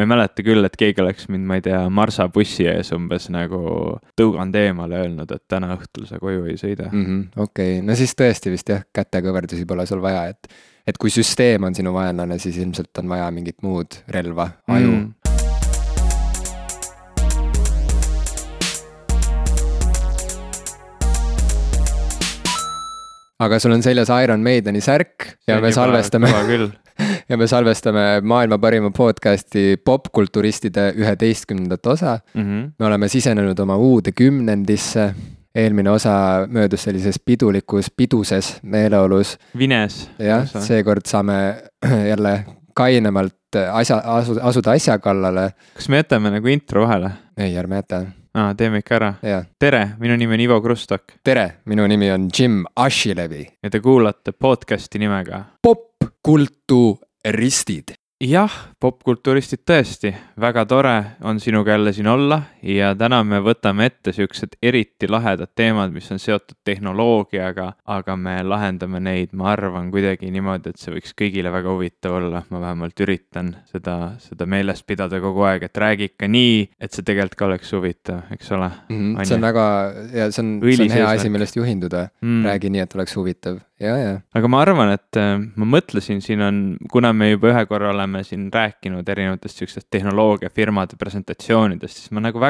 ma ei mäleta küll, et keegi oleks mind, ma ei tea, marsabussi ees umbes nagu tõuganud eemale öelnud, et täna õhtul sa koju ei sõida mm -hmm,. okei okay., no siis tõesti vist jah, kätekõverdusi pole sul vaja, et, et kui süsteem on sinu vaenlane, siis ilmselt on vaja mingit muud relva, aju mm aga sul on seljas Iron Maideni särk ja me salvestame ja me salvestame maailma parima podcast'i popkulturistide üheteistkümnendat osa mm. -hmm. me oleme sisenenud oma uude kümnendisse. eelmine osa möödus sellises pidulikus, piduses meeleolus. vines. jah, seekord saame jälle kainemalt asja, asu, asuda asja kallale. kas me jätame nagu intro vahele? ei, ärme jäta aa, teeme ikka ära. tere, minu nimi on Ivo Krustok. tere, minu nimi on Jim Ashilevi. ja te kuulate podcast'i nimega popkulturistid jah, popkulturistid tõesti, väga tore on sinuga jälle siin olla ja täna me võtame ette siuksed eriti lahedad teemad, mis on seotud tehnoloogiaga, aga me lahendame neid, ma arvan, kuidagi niimoodi, et see võiks kõigile väga huvitav olla, ma vähemalt üritan seda, seda meeles pidada kogu aeg, et räägi ikka nii, et see tegelikult ka oleks huvitav, eks ole mm. -hmm, see on väga, ja see on, see on hea asi, millest juhinduda mm., räägi nii, et oleks huvitav ja, ja. aga ma arvan, et äh, ma mõtlesin, siin on, kuna me juba ühe korra oleme siin rääkinud erinevatest sihukestest tehnoloogiafirmade presentatsioonidest, siis ma nagu väga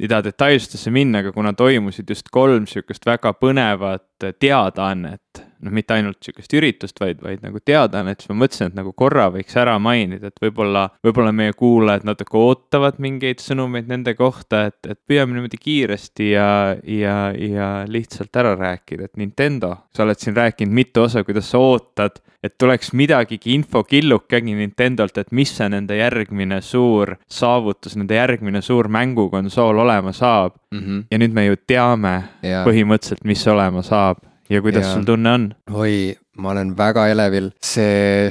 ei taha detailsustesse minna, aga kuna toimusid just kolm sihukest väga põnevat teadaannet noh, mitte ainult sihukest üritust, vaid, vaid nagu teadaannet, siis ma mõtlesin, et nagu korra võiks ära mainida, et võib-olla, võib-olla meie kuulajad natuke ootavad mingeid sõnumeid nende kohta, et, et püüame niimoodi kiiresti ja, ja, ja lihtsalt ära rääkida, et Nintendo, sa oled siin rääkinud mitu osa, kuidas sa ootad, et tuleks midagigi infokillukegi Nintendolt, et mis see nende järgmine suur saavutus, nende järgmine suur mängukonsool olema saab mm. -hmm. ja nüüd me ju teame ja. põhimõtteliselt, mis olema saab ja kuidas ja. sul tunne on? oi, ma olen väga elevil, see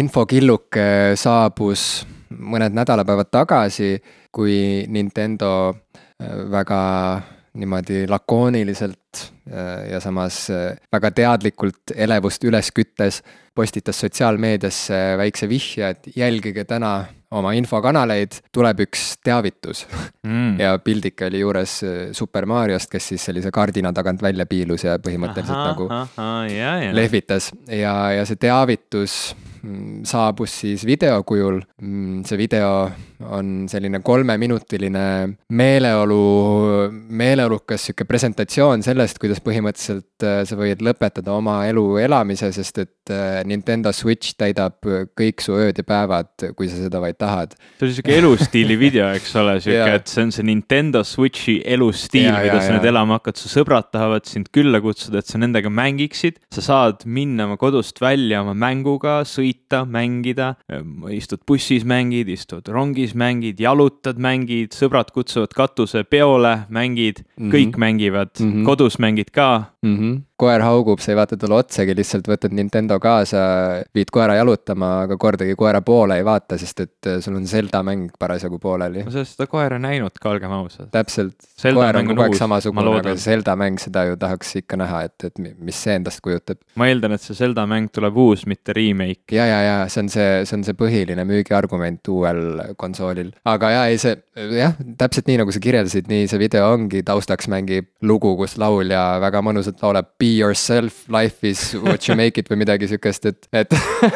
infokilluke saabus mõned nädalapäevad tagasi, kui Nintendo äh, väga niimoodi lakooniliselt äh, ja samas äh, väga teadlikult elevust üles küttes postitas sotsiaalmeediasse väikse vihje, et jälgige täna oma infokanaleid, tuleb üks teavitus mm. ja pildike oli juures äh, Super Mariost, kes siis sellise kardina tagant välja piilus ja põhimõtteliselt aha, nagu aha, jah, jah. lehvitas ja, ja see teavitus mm, saabus siis video kujul. Mm, see video on selline kolmeminutiline meeleolu, meeleolukas sihuke presentatsioon sellest, kuidas põhimõtteliselt äh, sa võid lõpetada oma elu elamise, sest et äh, Nintendo Switch täidab kõik su ööd ja päevad, kui sa seda vaid tahad. see oli sihuke elustiili video, eks ole, sihuke, et see on see Nintendo Switchi elustiil, mida sa nüüd elama hakkad, su sõbrad tahavad sind külla kutsuda, et sa nendega mängiksid. sa saad minna oma kodust välja oma mänguga, sõita, mängida, istud bussis, mängid, istud rongis, mängid, jalutad, mängid, sõbrad kutsuvad katusepeole, mängid mm, -hmm. kõik mängivad mm, -hmm. kodus mängid ka mm. -hmm koer haugub, sa ei vaata talle otsagi, lihtsalt võtad Nintendo kaasa, viid koera jalutama, aga kordagi koera poole ei vaata, sest et äh, sul on Zelda mäng parasjagu pooleli. ma sellest seda koera näinud ka, olgem ausad. täpselt, koer on kogu aeg samasugune, aga Zelda mäng, seda ju tahaks ikka näha, et, et mis see endast kujutab. ma eeldan, et see Zelda mäng tuleb uus, mitte remake. ja, ja, ja see on see, see on see põhiline müügiargument uuel konsoolil, aga ja ei, see jah, täpselt nii nagu sa kirjeldasid, nii see video ongi, taustaks mängib lugu, kus laulja väga mõnusalt laulab be yourself, life is what you make it või midagi sihukest, et, et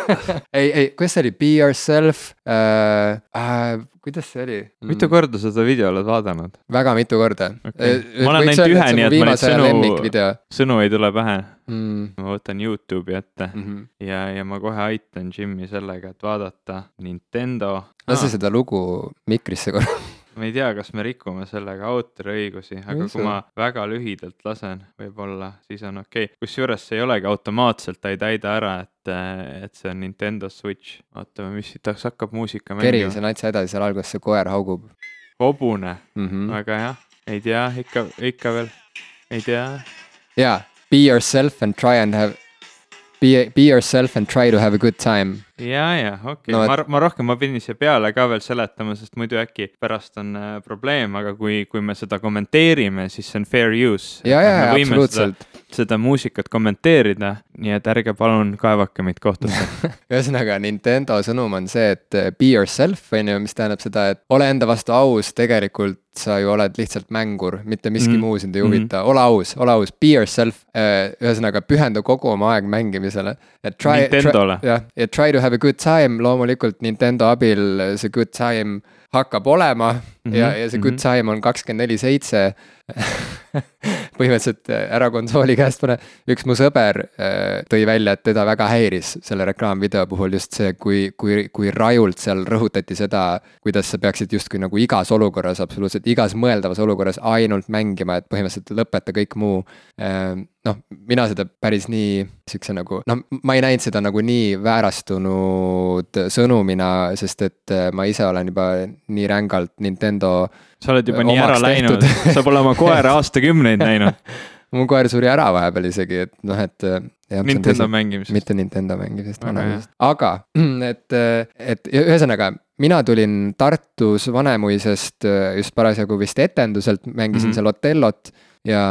ei, ei, kuidas see oli, be yourself äh,. Äh, kuidas see oli mm.? mitu korda sa seda video oled vaadanud? väga mitu korda okay.. Äh, ma olen näinud ühe, nii et ma neid sõnu, sõnu ei tule pähe mm.. ma võtan Youtube'i ette mm -hmm. ja, ja ma kohe aitan Jimmy sellega, et vaadata Nintendo. lase ah. seda lugu mikrisse korra ma ei tea, kas me rikume sellega autoriõigusi, aga kui ma väga lühidalt lasen, võib-olla siis on okei okay.. kusjuures see ei olegi automaatselt, ta ei täida ära, et, et see on Nintendo Switch. vaatame, mis siit hakkab muusika mängima. keri see natsa edasi, seal alguses see koer haugub. hobune mm, -hmm. väga hea, ei tea, ikka, ikka veel, ei tea. jaa, be yourself and try and have Be, be yourself and try to have a good time ja, ja okei okay. No, et- ma, ma rohkem, ma pidin siia peale ka veel seletama, sest muidu äkki pärast on äh, probleem, aga kui, kui me seda kommenteerime, siis see on fair use. ja, ja, ja absoluutselt. seda muusikat kommenteerida, nii et ärge palun kaevake meid kohtusse ühesõnaga Nintendo sõnum on see, et eh, be yourself on ju, mis tähendab seda, et ole enda vastu aus, tegelikult sa ju oled lihtsalt mängur, mitte miski mm. muu sind ei huvita mm, -hmm. ole aus, ole aus, be yourself. ühesõnaga pühenda kogu oma aeg mängimisele. Nintendole. jah, ja try to have a good time, loomulikult Nintendo abil see good time hakkab olema mm -hmm. ja, ja see good mhm. time on kakskümmend neli seitse. põhimõtteliselt äh, ära konsooli käest pane, üks mu sõber äh, tõi välja, et teda väga häiris selle reklaamvideo puhul just see, kui, kui, kui rajult seal rõhutati seda, kuidas sa peaksid justkui nagu igas olukorras, absoluutselt igas mõeldavas olukorras ainult mängima, et põhimõtteliselt lõpeta kõik muu. noh, mina seda päris nii siukse nagu, noh, ma ei näinud seda nagu nii väärastunud sõnumina, sest et äh, ma ise olen juba nii rängalt Nintendo sa oled juba nii ära läinud tehtud., sa pole oma koera aastakümneid näinud mu koer suri ära vahepeal isegi, et noh, et. Nintendo mängimisest. mitte Nintendo mängimisest, vanaisast, aga et, et ühesõnaga mina tulin Tartus Vanemuisest äh, just parasjagu vist etenduselt, mängisin mm. -hmm. seal Otellot ja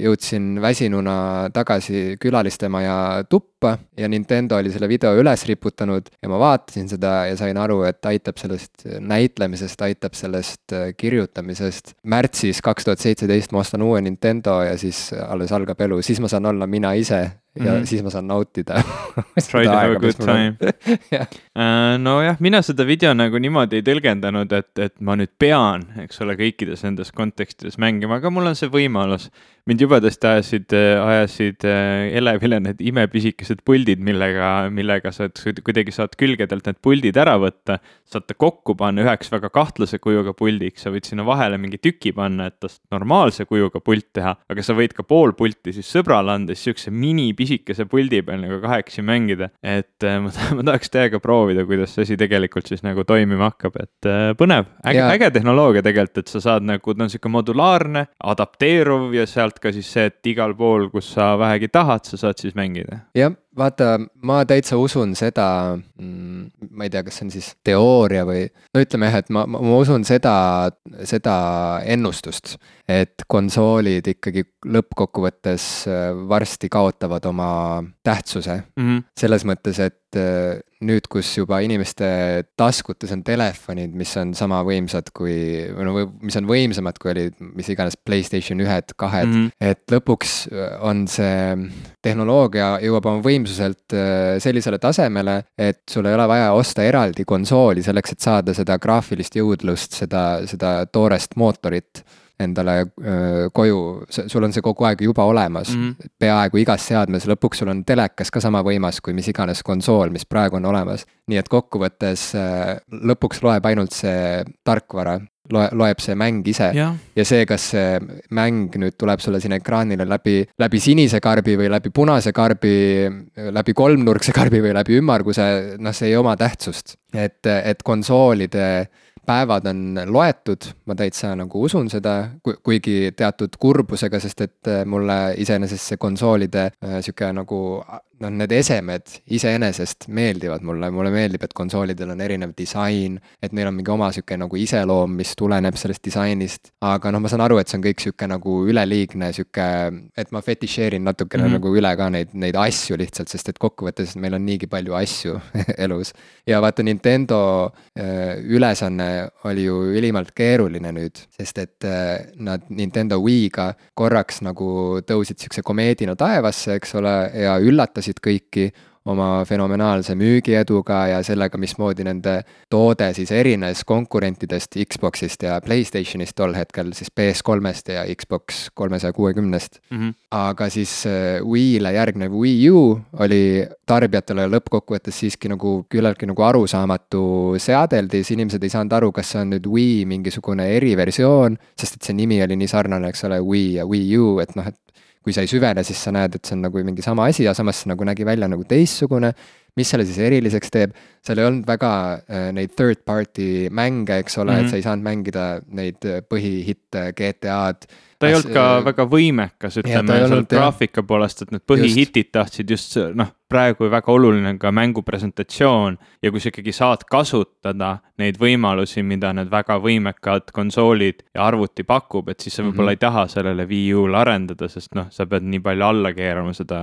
jõudsin väsinuna tagasi külalistemaja tuppa ja Nintendo oli selle video üles riputanud ja ma vaatasin seda ja sain aru, et aitab sellest näitlemisest, aitab sellest kirjutamisest. märtsis kaks tuhat seitseteist ma ostan uue Nintendo ja siis alles algab elu, siis ma saan olla mina ise ja mm. -hmm. siis ma saan nautida. Try to have a good time. Jah. Äh, nojah, mina seda video nagu niimoodi ei tõlgendanud, et, et ma nüüd pean, eks ole, kõikides nendes kontekstides mängima, aga mul on see võimalus. mind jubedasti ajasid, ajasid äh, elevile need imepisikesed puldid, millega, millega sa kuidagi saad külgedelt need puldid ära võtta. saad ta kokku panna üheks väga kahtlase kujuga puldiks, sa võid sinna vahele mingi tüki panna, et tast normaalse kujuga pult teha, aga sa võid ka pool pulti siis sõbrale anda, siis siukse minipisikese puldi peal nagu kahekesi mängida. et äh, ma, ma tahaks täiega proovida, kuidas see asi tegelikult siis nagu toimima hakkab, et äh, põnev, äge äge tehnoloogia tegelikult, et sa saad nagu, ta on sihuke modulaarne, adapteeruv ja sealt ka siis see, et igal pool, kus sa vähegi tahad, sa saad siis mängida. jah, vaata, ma täitsa usun seda mm,, ma ei tea, kas see on siis teooria või no ütleme jah, et ma, ma usun seda, seda ennustust, et konsoolid ikkagi lõppkokkuvõttes äh, varsti kaotavad oma tähtsuse Mm -hmm. selles mõttes, et äh, nüüd, kus juba inimeste taskutes on telefonid, mis on sama võimsad kui, või no mis on võimsamad, kui olid mis iganes Playstation ühed, kahed mm. -hmm. et lõpuks äh, on see tehnoloogia jõuab oma võimsuselt äh, sellisele tasemele, et sul ei ole vaja osta eraldi konsooli selleks, et saada seda graafilist jõudlust, seda, seda toorest mootorit endale koju, sul on see kogu aeg juba olemas mm. -hmm. peaaegu igas seadmes, lõpuks sul on telekas ka sama võimas kui mis iganes konsool, mis praegu on olemas. nii et kokkuvõttes lõpuks loeb ainult see tarkvara, loe, loeb see mäng ise jah, ja see, kas see mäng nüüd tuleb sulle siin ekraanile läbi, läbi sinise karbi või läbi punase karbi, läbi kolmnurkse karbi või läbi ümmarguse, noh, see ei oma tähtsust. et, et konsoolide päevad on loetud, ma täitsa nagu usun seda, kuigi teatud kurbusega, sest et äh, mulle iseenesest see konsoolide äh, sihuke nagu noh, need esemed iseenesest meeldivad mulle, mulle meeldib, et konsoolidel on erinev disain, et neil on mingi oma sihuke nagu iseloom, mis tuleneb sellest disainist. aga noh, ma saan aru, et see on kõik sihuke nagu üleliigne sihuke, et ma fetišeerin natukene mm. -hmm. nagu üle ka neid, neid asju lihtsalt, sest et kokkuvõttes meil on niigi palju asju elus. ja vaata, Nintendo äh, ülesanne oli ju ülimalt keeruline nüüd, sest et äh, nad Nintendo Wii'ga korraks nagu tõusid siukse komeedina taevasse, eks ole, ja üllatasid kõiki oma fenomenaalse müügieduga ja sellega, mismoodi nende toode siis erines konkurentidest Xbox'ist ja Playstationist tol hetkel siis PS3-st ja Xbox kolmesaja kuuekümnest. Mhm. aga siis äh, Wii'le järgnev Wii U oli tarbijatele lõppkokkuvõttes siiski nagu küllaltki nagu arusaamatu seadeldis, inimesed ei saanud aru, kas see on nüüd Wii mingisugune eriversioon, sest et see nimi oli nii sarnane, eks ole, Wii ja Wii U, et noh, et kui sa ei süvene, siis sa näed, et see on nagu mingi sama asi ja samas see nagu nägi välja nagu teistsugune. mis selle siis eriliseks teeb, seal ei olnud väga äh, neid third party mänge, eks ole mm, -hmm. et mhm. sa ei saanud mängida neid äh, põhihitte GTA-d ta ei olnud ka äh, väga võimekas, ütleme seal graafika poolest, et need põhihitid tahtsid just noh, praegu väga oluline ka mängu presentatsioon ja kui sa ikkagi saad kasutada neid võimalusi, mida need väga võimekad konsoolid ja arvuti pakub, et siis sa võib-olla mm -hmm. ei taha sellele Wii U-le arendada, sest noh, sa pead nii palju alla keerama seda,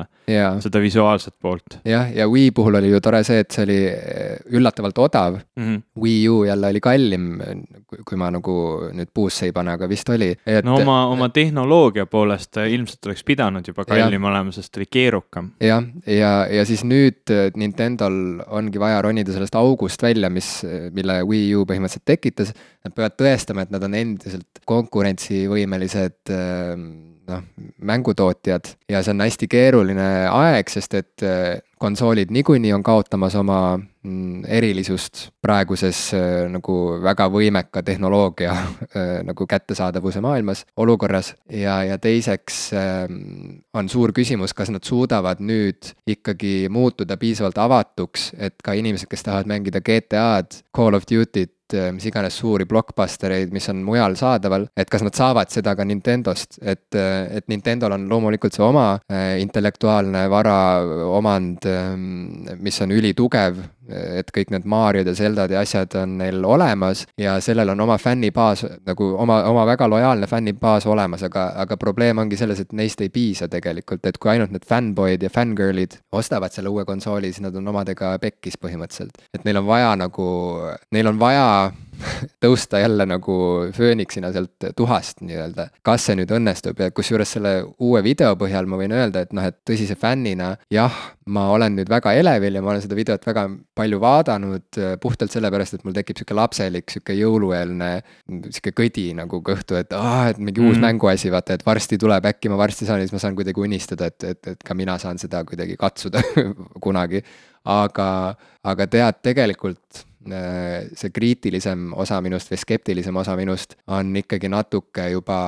seda visuaalset poolt. jah, ja Wii puhul oli ju tore see, et see oli eh, üllatavalt odav mm. -hmm. Wii U jälle oli kallim, kui ma nagu nüüd puusse ei pane, aga vist oli et.... no oma, oma tehnoloogia poolest ilmselt oleks pidanud juba kallim ja. olema, sest oli keerukam. jah, ja, ja, ja siis nüüd äh, Nintendol ongi vaja ronida sellest august välja, mis, mille Wii U põhimõtteliselt tekitas. Nad peavad tõestama, et nad on endiselt konkurentsivõimelised ähm, noh, mängutootjad ja see on hästi keeruline aeg, sest et äh, konsoolid niikuinii on kaotamas oma erilisust praeguses äh, nagu väga võimeka tehnoloogia äh, nagu kättesaadavuse maailmas, olukorras. ja, ja teiseks ähm, on suur küsimus, kas nad suudavad nüüd ikkagi muutuda piisavalt avatuks, et ka inimesed, kes tahavad mängida GTA-d, Call of Duty't, mis iganes suuri blockbustereid, mis on mujal saadaval, et kas nad saavad seda ka Nintendost, et, äh, et Nintendol on loomulikult see oma äh, intellektuaalne vara, omand, ähm, mis on ülitugev, et kõik need Mariod ja Zeldad ja asjad on neil olemas ja sellel on oma fännibaas nagu oma, oma väga lojaalne fännibaas olemas, aga, aga probleem ongi selles, et neist ei piisa tegelikult, et kui ainult need fännboid ja fängirl'id ostavad selle uue konsooli, siis nad on omadega pekkis põhimõtteliselt. et neil on vaja nagu, neil on vaja tõusta jälle nagu fööniksina sealt tuhast nii-öelda. kas see nüüd õnnestub ja kusjuures selle uue video põhjal ma võin öelda, et noh, et tõsise fännina jah, ma olen nüüd väga elevil ja ma olen seda videot väga palju vaadanud puhtalt sellepärast, et mul tekib sihuke lapselik, sihuke jõulueelne sihuke kõdi nagu kõhtu, et aa, et mingi mm. uus mänguasi, vaata, et varsti tuleb, äkki ma varsti saan ja siis ma saan kuidagi unistada, et, et, et ka mina saan seda kuidagi katsuda kunagi. aga, aga tead, tegelikult Äh, see kriitilisem osa minust või skeptilisem osa minust on ikkagi natuke juba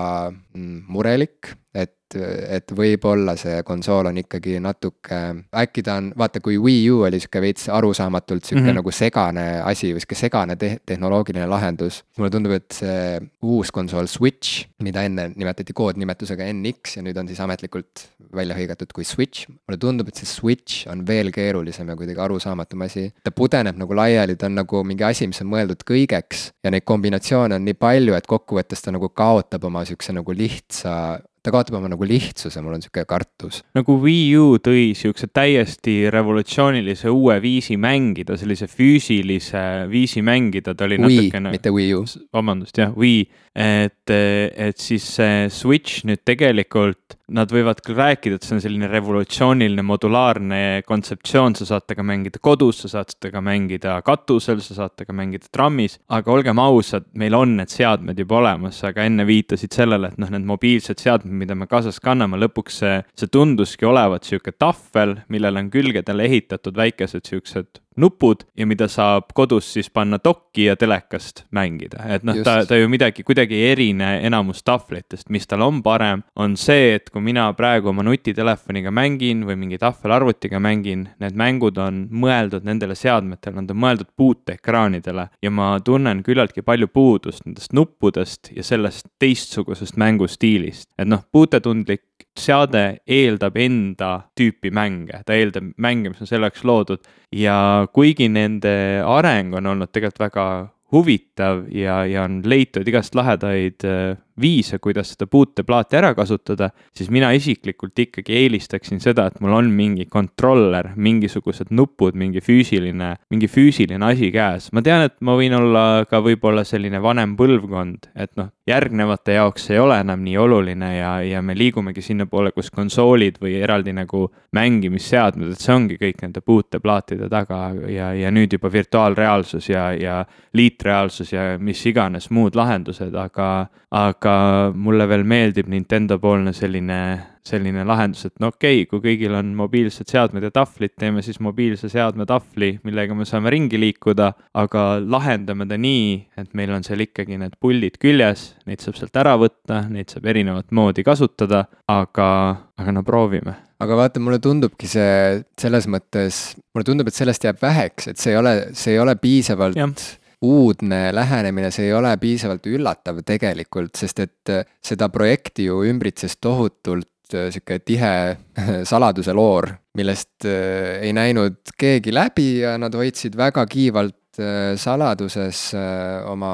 murelik, et et võib-olla see konsool on ikkagi natuke, äkki ta on, vaata, kui Wii U oli sihuke veits arusaamatult sihuke mm -hmm. nagu segane asi või sihuke segane te tehnoloogiline lahendus. mulle tundub, et see uus konsool Switch, mida enne nimetati koodnimetusega NX ja nüüd on siis ametlikult välja hõigatud kui Switch. mulle tundub, et see Switch on veel keerulisem ja kuidagi arusaamatum asi. ta pudeneb nagu laiali, ta on nagu mingi asi, mis on mõeldud kõigeks ja neid kombinatsioone on nii palju, et kokkuvõttes ta nagu kaotab oma sihukese nagu lihtsa ta kaotab oma nagu lihtsuse, mul on sihuke kartus. nagu Wii U tõi siukse täiesti revolutsioonilise uue viisi mängida, sellise füüsilise viisi mängida, ta oli Wii, natukene. mitte Wii U. vabandust, jah, Wii, et, et siis see Switch nüüd tegelikult nad võivad küll rääkida, et see on selline revolutsiooniline modulaarne kontseptsioon, sa saad temaga mängida kodus, sa saad temaga mängida katusel, sa saad temaga mängida trammis, aga olgem ausad, meil on need seadmed juba olemas, aga enne viitasid sellele, et noh, need mobiilsed seadmed, mida me kaasas kanname, lõpuks see, see tunduski olevat niisugune tahvel, millele on külgedele ehitatud väikesed niisugused nupud ja mida saab kodus siis panna dokki ja telekast mängida, et noh, ta, ta ju midagi kuidagi ei erine enamus tahvlitest, mis tal on parem, on see, et kui mina praegu oma nutitelefoniga mängin või mingi tahvelarvutiga mängin, need mängud on mõeldud nendele seadmetele, nad on mõeldud puuteekraanidele. Ja ma tunnen küllaltki palju puudust nendest nuppudest ja sellest teistsugusest mängustiilist, et noh, puutetundlik seade eeldab enda tüüpi mänge, ta eeldab mänge, mis on selleks loodud. Ja kuigi nende areng on olnud tegelikult väga huvitav ja, ja on leitud igast lahedaid äh, viise, kuidas seda puuteplaati ära kasutada, siis mina isiklikult ikkagi eelistaksin seda, et mul on mingi kontroller, mingisugused nupud, mingi füüsiline, mingi füüsiline asi käes. ma tean, et ma võin olla ka võib-olla selline vanem põlvkond, et noh, järgnevate jaoks ei ole enam nii oluline ja, ja me liigumegi sinnapoole, kus konsoolid või eraldi nagu mängimisseadmed, et see ongi kõik nende puuteplaatide taga ja, ja nüüd juba virtuaalreaalsus ja, ja liitreaalsus ja mis iganes muud lahendused, aga, aga aga mulle veel meeldib Nintendo poolne selline, selline lahendus, et no okei okay,, kui kõigil on mobiilsed seadmed ja tahvlid, teeme siis mobiilse seadme tahvli, millega me saame ringi liikuda, aga lahendame ta nii, et meil on seal ikkagi need puldid küljes, neid saab sealt ära võtta, neid saab erinevat moodi kasutada, aga, aga no proovime. Aga vaata, mulle tundubki see selles mõttes, mulle tundub, et sellest jääb väheks, et see ei ole, see ei ole piisavalt uudne lähenemine, see ei ole piisavalt üllatav tegelikult, sest et äh, seda projekti ju ümbritses tohutult äh, sihuke tihe saladuse loor, millest äh, ei näinud keegi läbi ja nad hoidsid väga kiivalt saladuses oma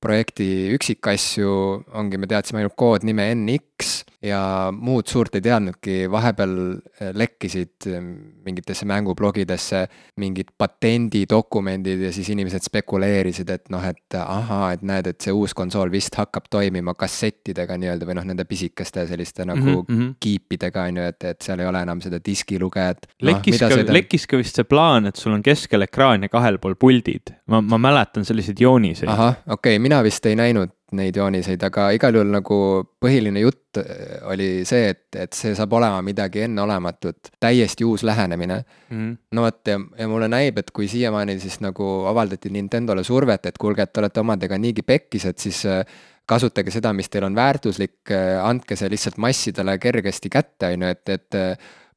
projekti üksikasju, ongi, me teadsime ainult koodnime NX ja muud suurt ei teadnudki, vahepeal äh, lekkisid äh, mingitesse mängublogidesse mingid patendidokumendid ja siis inimesed spekuleerisid, et noh, et ahaa, et näed, et see uus konsool vist hakkab toimima kassettidega nii-öelda või noh, nende pisikeste selliste nagu mm -hmm. kiipidega on ju, et, et seal ei ole enam seda diskilugejat no,. lekkis ka, lekkis ka vist see plaan, et sul on keskel ekraan ja kahel pool puldid. ma, ma mäletan selliseid jooniseid. ahah, okei okay,, mina vist ei näinud neid jooniseid, aga igal juhul nagu põhiline jutt äh, oli see, et, et see saab olema midagi enneolematut, täiesti uus lähenemine mm. -hmm. no vot ja, ja mulle näib, et kui siiamaani siis nagu avaldati Nintendole survet, et kuulge, et te olete omadega niigi pekkis, et siis äh, kasutage seda, mis teil on väärtuslik, äh, andke see lihtsalt massidele kergesti kätte, on ju, et, et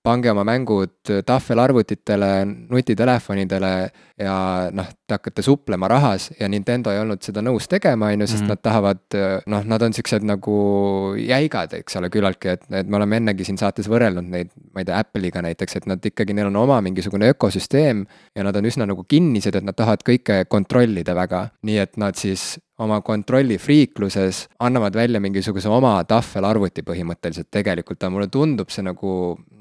pange oma mängud tahvelarvutitele, nutitelefonidele ja noh, te hakkate suplema rahas ja Nintendo ei olnud seda nõus tegema, on ju, sest mm -hmm. nad tahavad, noh, nad on siuksed nagu jäigad, eks ole, küllaltki, et, et me oleme ennegi siin saates võrrelnud neid, ma ei tea, Apple'iga näiteks, et nad ikkagi, neil on oma mingisugune ökosüsteem ja nad on üsna nagu kinnised, et nad tahavad kõike kontrollida väga, nii et nad siis oma kontrollifriikluses annavad välja mingisuguse oma tahvelarvuti põhimõtteliselt. Tegelikult, aga mulle tundub see nagu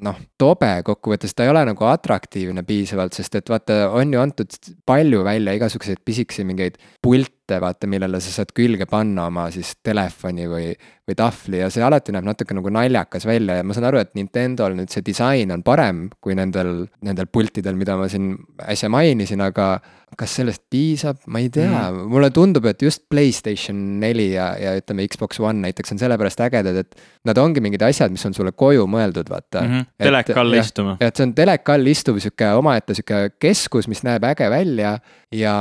noh, tobe. Kokkuvõttes, ta ei ole nagu atraktiivne piisavalt, sest et vaata, on ju antud palju välja igasuguseid pisikesi mingeid pilte, vaata, millele sa saad külge panna oma siis telefoni või, või tahvli ja see alati näeb natuke nagu naljakas välja ja ma saan aru, et Nintendo'l nüüd see disain on parem kui nendel, nendel pultidel, mida ma siin äsja mainisin, aga kas sellest piisab, ma ei tea mm., mulle tundub, et just Playstation neli ja, ja ütleme, Xbox One näiteks on sellepärast ägedad, et nad ongi mingid asjad, mis on sulle koju mõeldud, vaata mm. -hmm. teleka all istuma. et see on teleka all istuv sihuke omaette sihuke keskus, mis näeb äge välja ja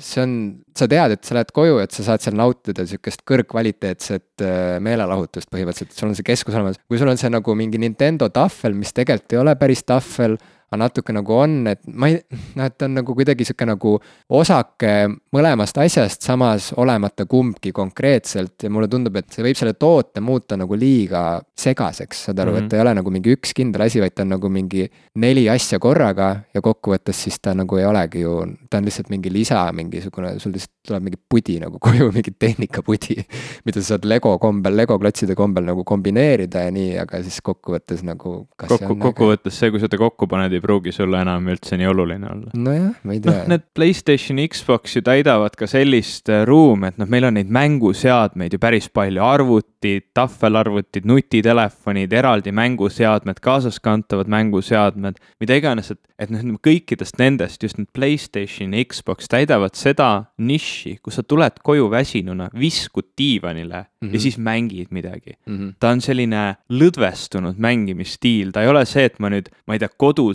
see on, sa tead, et sa lähed koju, et sa saad seal nautida sihukest kõrgkvaliteetset äh, meelelahutust põhimõtteliselt, sul on see keskus olemas. kui sul on see nagu mingi Nintendo tahvel, mis tegelikult ei ole päris tahvel aga natuke nagu on, et ma ei, noh, et on nagu kuidagi sihuke nagu osake mõlemast asjast, samas olemata kumbki konkreetselt ja mulle tundub, et see võib selle toote muuta nagu liiga segaseks, saad aru mm, -hmm. et ta ei ole nagu mingi üks kindel asi, vaid ta on nagu mingi neli asja korraga ja kokkuvõttes siis ta nagu ei olegi ju, ta on lihtsalt mingi lisa, mingisugune, sul lihtsalt tuleb mingi pudi nagu koju, mingi tehnikapudi, mida sa saad Lego kombel, Lego klotside kombel nagu kombineerida ja nii, aga siis kokkuvõttes nagu. kokku, kokkuvõttes see, kui sa ta kokku paned, ei pruugi sulle enam üldse nii oluline olla. nojah, ma ei tea no,. Need Playstation, Xbox ju täidavad ka sellist äh, ruumi, et noh, meil on neid mänguseadmeid ju päris palju, arvutid, tahvelarvutid, nutitelefonid, eraldi mänguseadmed, kaasaskantavad mänguseadmed, mida iganes, et, et noh, kõikidest nendest just need Playstation ja Xbox täidavad seda nišši, kus sa tuled koju väsinuna, viskud diivanile mm -hmm. ja mhm. siis mängid midagi mm. -hmm. ta on selline lõdvestunud mängimisstiil, ta ei ole see, et ma nüüd, ma ei tea,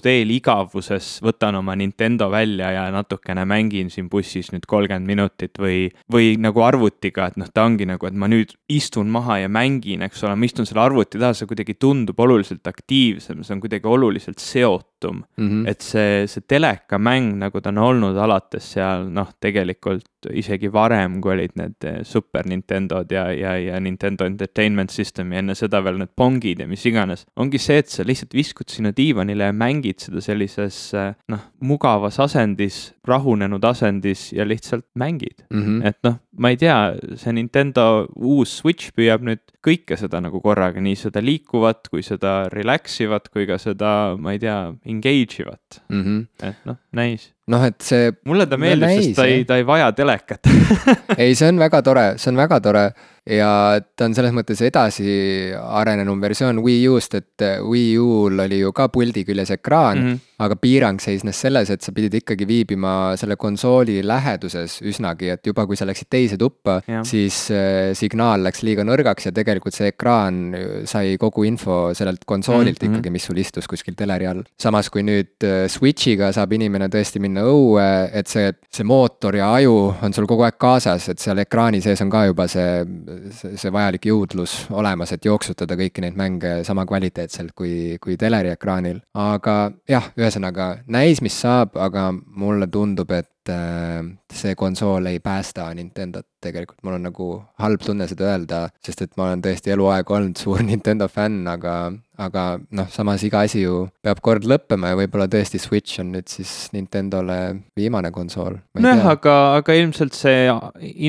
koduteel igavuses võtan oma Nintendo välja ja natukene mängin siin bussis nüüd kolmkümmend minutit või, või nagu arvutiga, et noh, ta ongi nagu, et ma nüüd istun maha ja mängin, eks ole, ma istun selle arvuti taha, see kuidagi tundub oluliselt aktiivsem, see on kuidagi oluliselt seotum mm. -hmm. et see, see telekamäng, nagu ta on olnud alates seal noh, tegelikult isegi varem, kui olid need eh, Super Nintendod ja, ja, ja Nintendo Entertainment System ja enne seda veel need Pongid ja mis iganes, ongi see, et sa lihtsalt viskud sinna diivanile ja mängid seda sellises eh, noh, mugavas asendis, rahunenud asendis ja lihtsalt mängid mm. -hmm. et noh, ma ei tea, see Nintendo uus Switch püüab nüüd kõike seda nagu korraga, nii seda liikuvat kui seda relax ivat kui ka seda, ma ei tea, engage ivat mm. -hmm. et noh, näis noh, et see. mulle ta meeldib, sest ta ei, ta ei vaja telekat ei, see on väga tore, see on väga tore ja ta on selles mõttes edasi arenenum versioon Wii U-st, et Wii U-l oli ju ka puldi küljes ekraan mm, -hmm. aga piirang seisnes selles, et sa pidid ikkagi viibima selle konsooli läheduses üsnagi, et juba kui sa läksid teise tuppa, siis äh, signaal läks liiga nõrgaks ja tegelikult see ekraan sai kogu info sellelt konsoolilt mm -hmm. ikkagi, mis sul istus kuskil teleri all. samas kui nüüd äh, Switch'iga saab inimene tõesti minna õue, et see, see mootor ja aju on sul kogu aeg kaasas, et seal ekraani sees on ka juba see see, see vajalik jõudlus olemas, et jooksutada kõiki neid mänge sama kvaliteetselt kui, kui teleri ekraanil. aga jah, ühesõnaga näis, mis saab, aga mulle tundub, et äh, see konsool ei päästa Nintendot. Tegelikult, mul on nagu halb tunne seda öelda, sest et ma olen tõesti eluaeg olnud suur Nintendo fänn, aga, aga noh, samas iga asi ju peab kord lõppema ja võib-olla tõesti Switch on nüüd siis Nintendole viimane konsool. nojah, aga, aga ilmselt see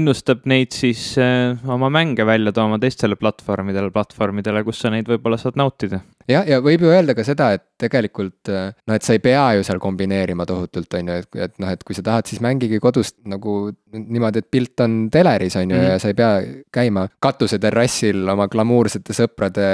innustab neid siis äh, oma mänge välja tooma teistele platvormidele, platvormidele, kus sa neid võib-olla saad nautida jah, ja võib ju öelda ka seda, et tegelikult äh, noh, et sa ei pea ju seal kombineerima tohutult, on ju, et, et noh, et kui sa tahad, siis mängige kodust nagu niimoodi, et pilt on teleris, on ju mm, -hmm. ja sa ei pea käima katuseterrassil oma glamuursete sõprade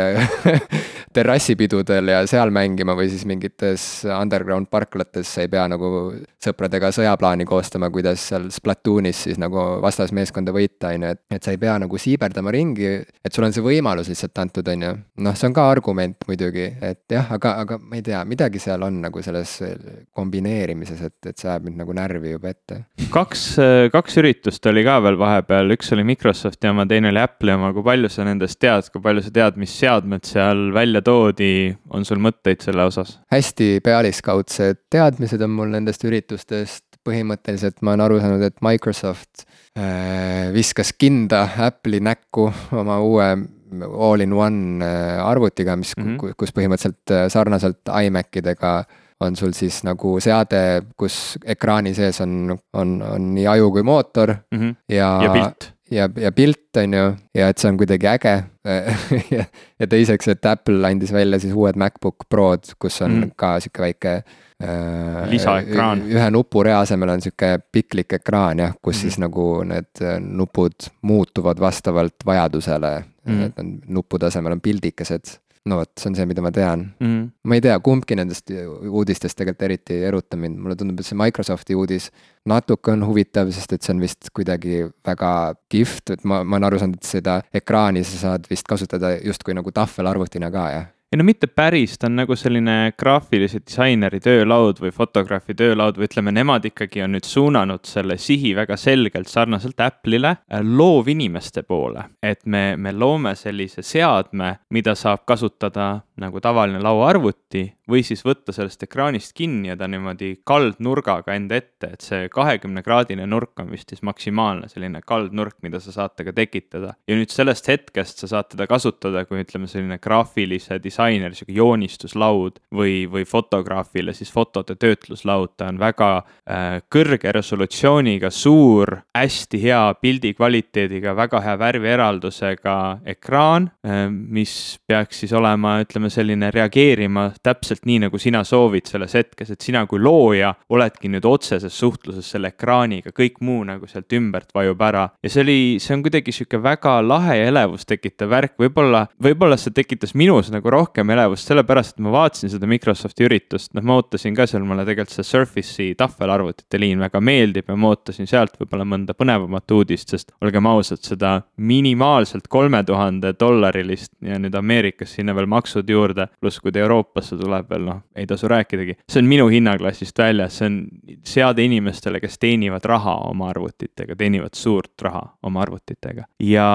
terrassipidudel ja seal mängima või siis mingites underground parklates sa ei pea nagu sõpradega sõjaplaani koostama, kuidas seal Splatoonis siis nagu vastasmeeskonda võita, on ju, et, et sa ei pea nagu siiberdama ringi, et sul on see võimalus lihtsalt antud, on ju. noh, see on ka argument muidugi, et jah, aga, aga ma ei tea, midagi seal on nagu selles kombineerimises, et, et see ajab mind nagu närvi juba ette. kaks, kaks kaks üritust oli ka veel vahepeal, üks oli Microsofti oma, teine oli Apple'i oma, kui palju sa nendest tead, kui palju sa tead, mis seadmed seal välja toodi, on sul mõtteid selle osas? hästi pealiskaudsed teadmised on mul nendest üritustest, põhimõtteliselt ma olen aru saanud, et Microsoft äh, viskas kinda Apple'i näkku oma uue all-in-one äh, arvutiga, mis mm, -hmm. kus põhimõtteliselt äh, sarnaselt iMac idega on sul siis nagu seade, kus ekraani sees on, on, on nii aju kui mootor mm -hmm. ja. ja pilt. ja, ja pilt, on ju, ja et see on kuidagi äge ja, ja teiseks, et Apple andis välja siis uued MacBook Prod, kus on mm ka sihuke väike äh,. lisaekraan. ühe nupurea asemel on sihuke piklik ekraan jah, kus mm siis nagu need äh, nupud muutuvad vastavalt vajadusele mm. -hmm. et on nuppude asemel on pildikesed no vot, see on see, mida ma tean mm. -hmm. ma ei tea, kumbki nendest uudistest tegelikult eriti ei eruta mind, mulle tundub, et see Microsofti uudis natuke on huvitav, sest et see on vist kuidagi väga kihvt, et ma, ma olen aru saanud, et seda ekraani sa saad vist kasutada justkui nagu tahvelarvutina ka, jah ei no mitte päris, ta on nagu selline graafilise disaineri töölaud või fotograafi töölaud või ütleme, nemad ikkagi on nüüd suunanud selle sihi väga selgelt sarnaselt Apple'ile äh, loovinimeste poole. et me, me loome sellise seadme, mida saab kasutada nagu tavaline lauaarvuti või siis võtta sellest ekraanist kinni ja ta niimoodi kaldnurgaga enda ette, et see kahekümne kraadine nurk on vist siis maksimaalne selline kaldnurk, mida sa saate ka tekitada. ja nüüd sellest hetkest sa saad teda kasutada kui ütleme, selline graafilise disaineri sihuke joonistuslaud või, või fotograafile siis fotode töötluslaud, ta on väga äh, kõrge resolutsiooniga, suur, hästi hea pildi kvaliteediga, väga hea värvieraldusega ekraan äh,, mis peaks siis olema, ütleme, selline reageerima täpselt nii, nagu sina soovid selles hetkes, et sina kui looja oledki nüüd otseses suhtluses selle ekraaniga, kõik muu nagu sealt ümbert vajub ära. ja see oli, see on kuidagi sihuke väga lahe ja elevust tekitav värk, võib-olla, võib-olla see tekitas minus nagu rohkem elevust, sellepärast et ma vaatasin seda Microsofti üritust, noh, ma ootasin ka seal, mulle tegelikult see Surface'i tahvelarvutite liin väga meeldib ja ma ootasin sealt võib-olla mõnda põnevamat uudist, sest olgem ausad, seda minimaalselt kolme tuhande dollarilist ja nüüd Ameerikas sinna veel maksud juurde, pluss kui ta Euroopasse tuleb veel, noh, ei tasu rääkidagi. see on minu hinnaklassist väljas, see on seade inimestele, kes teenivad raha oma arvutitega, teenivad suurt raha oma arvutitega. ja,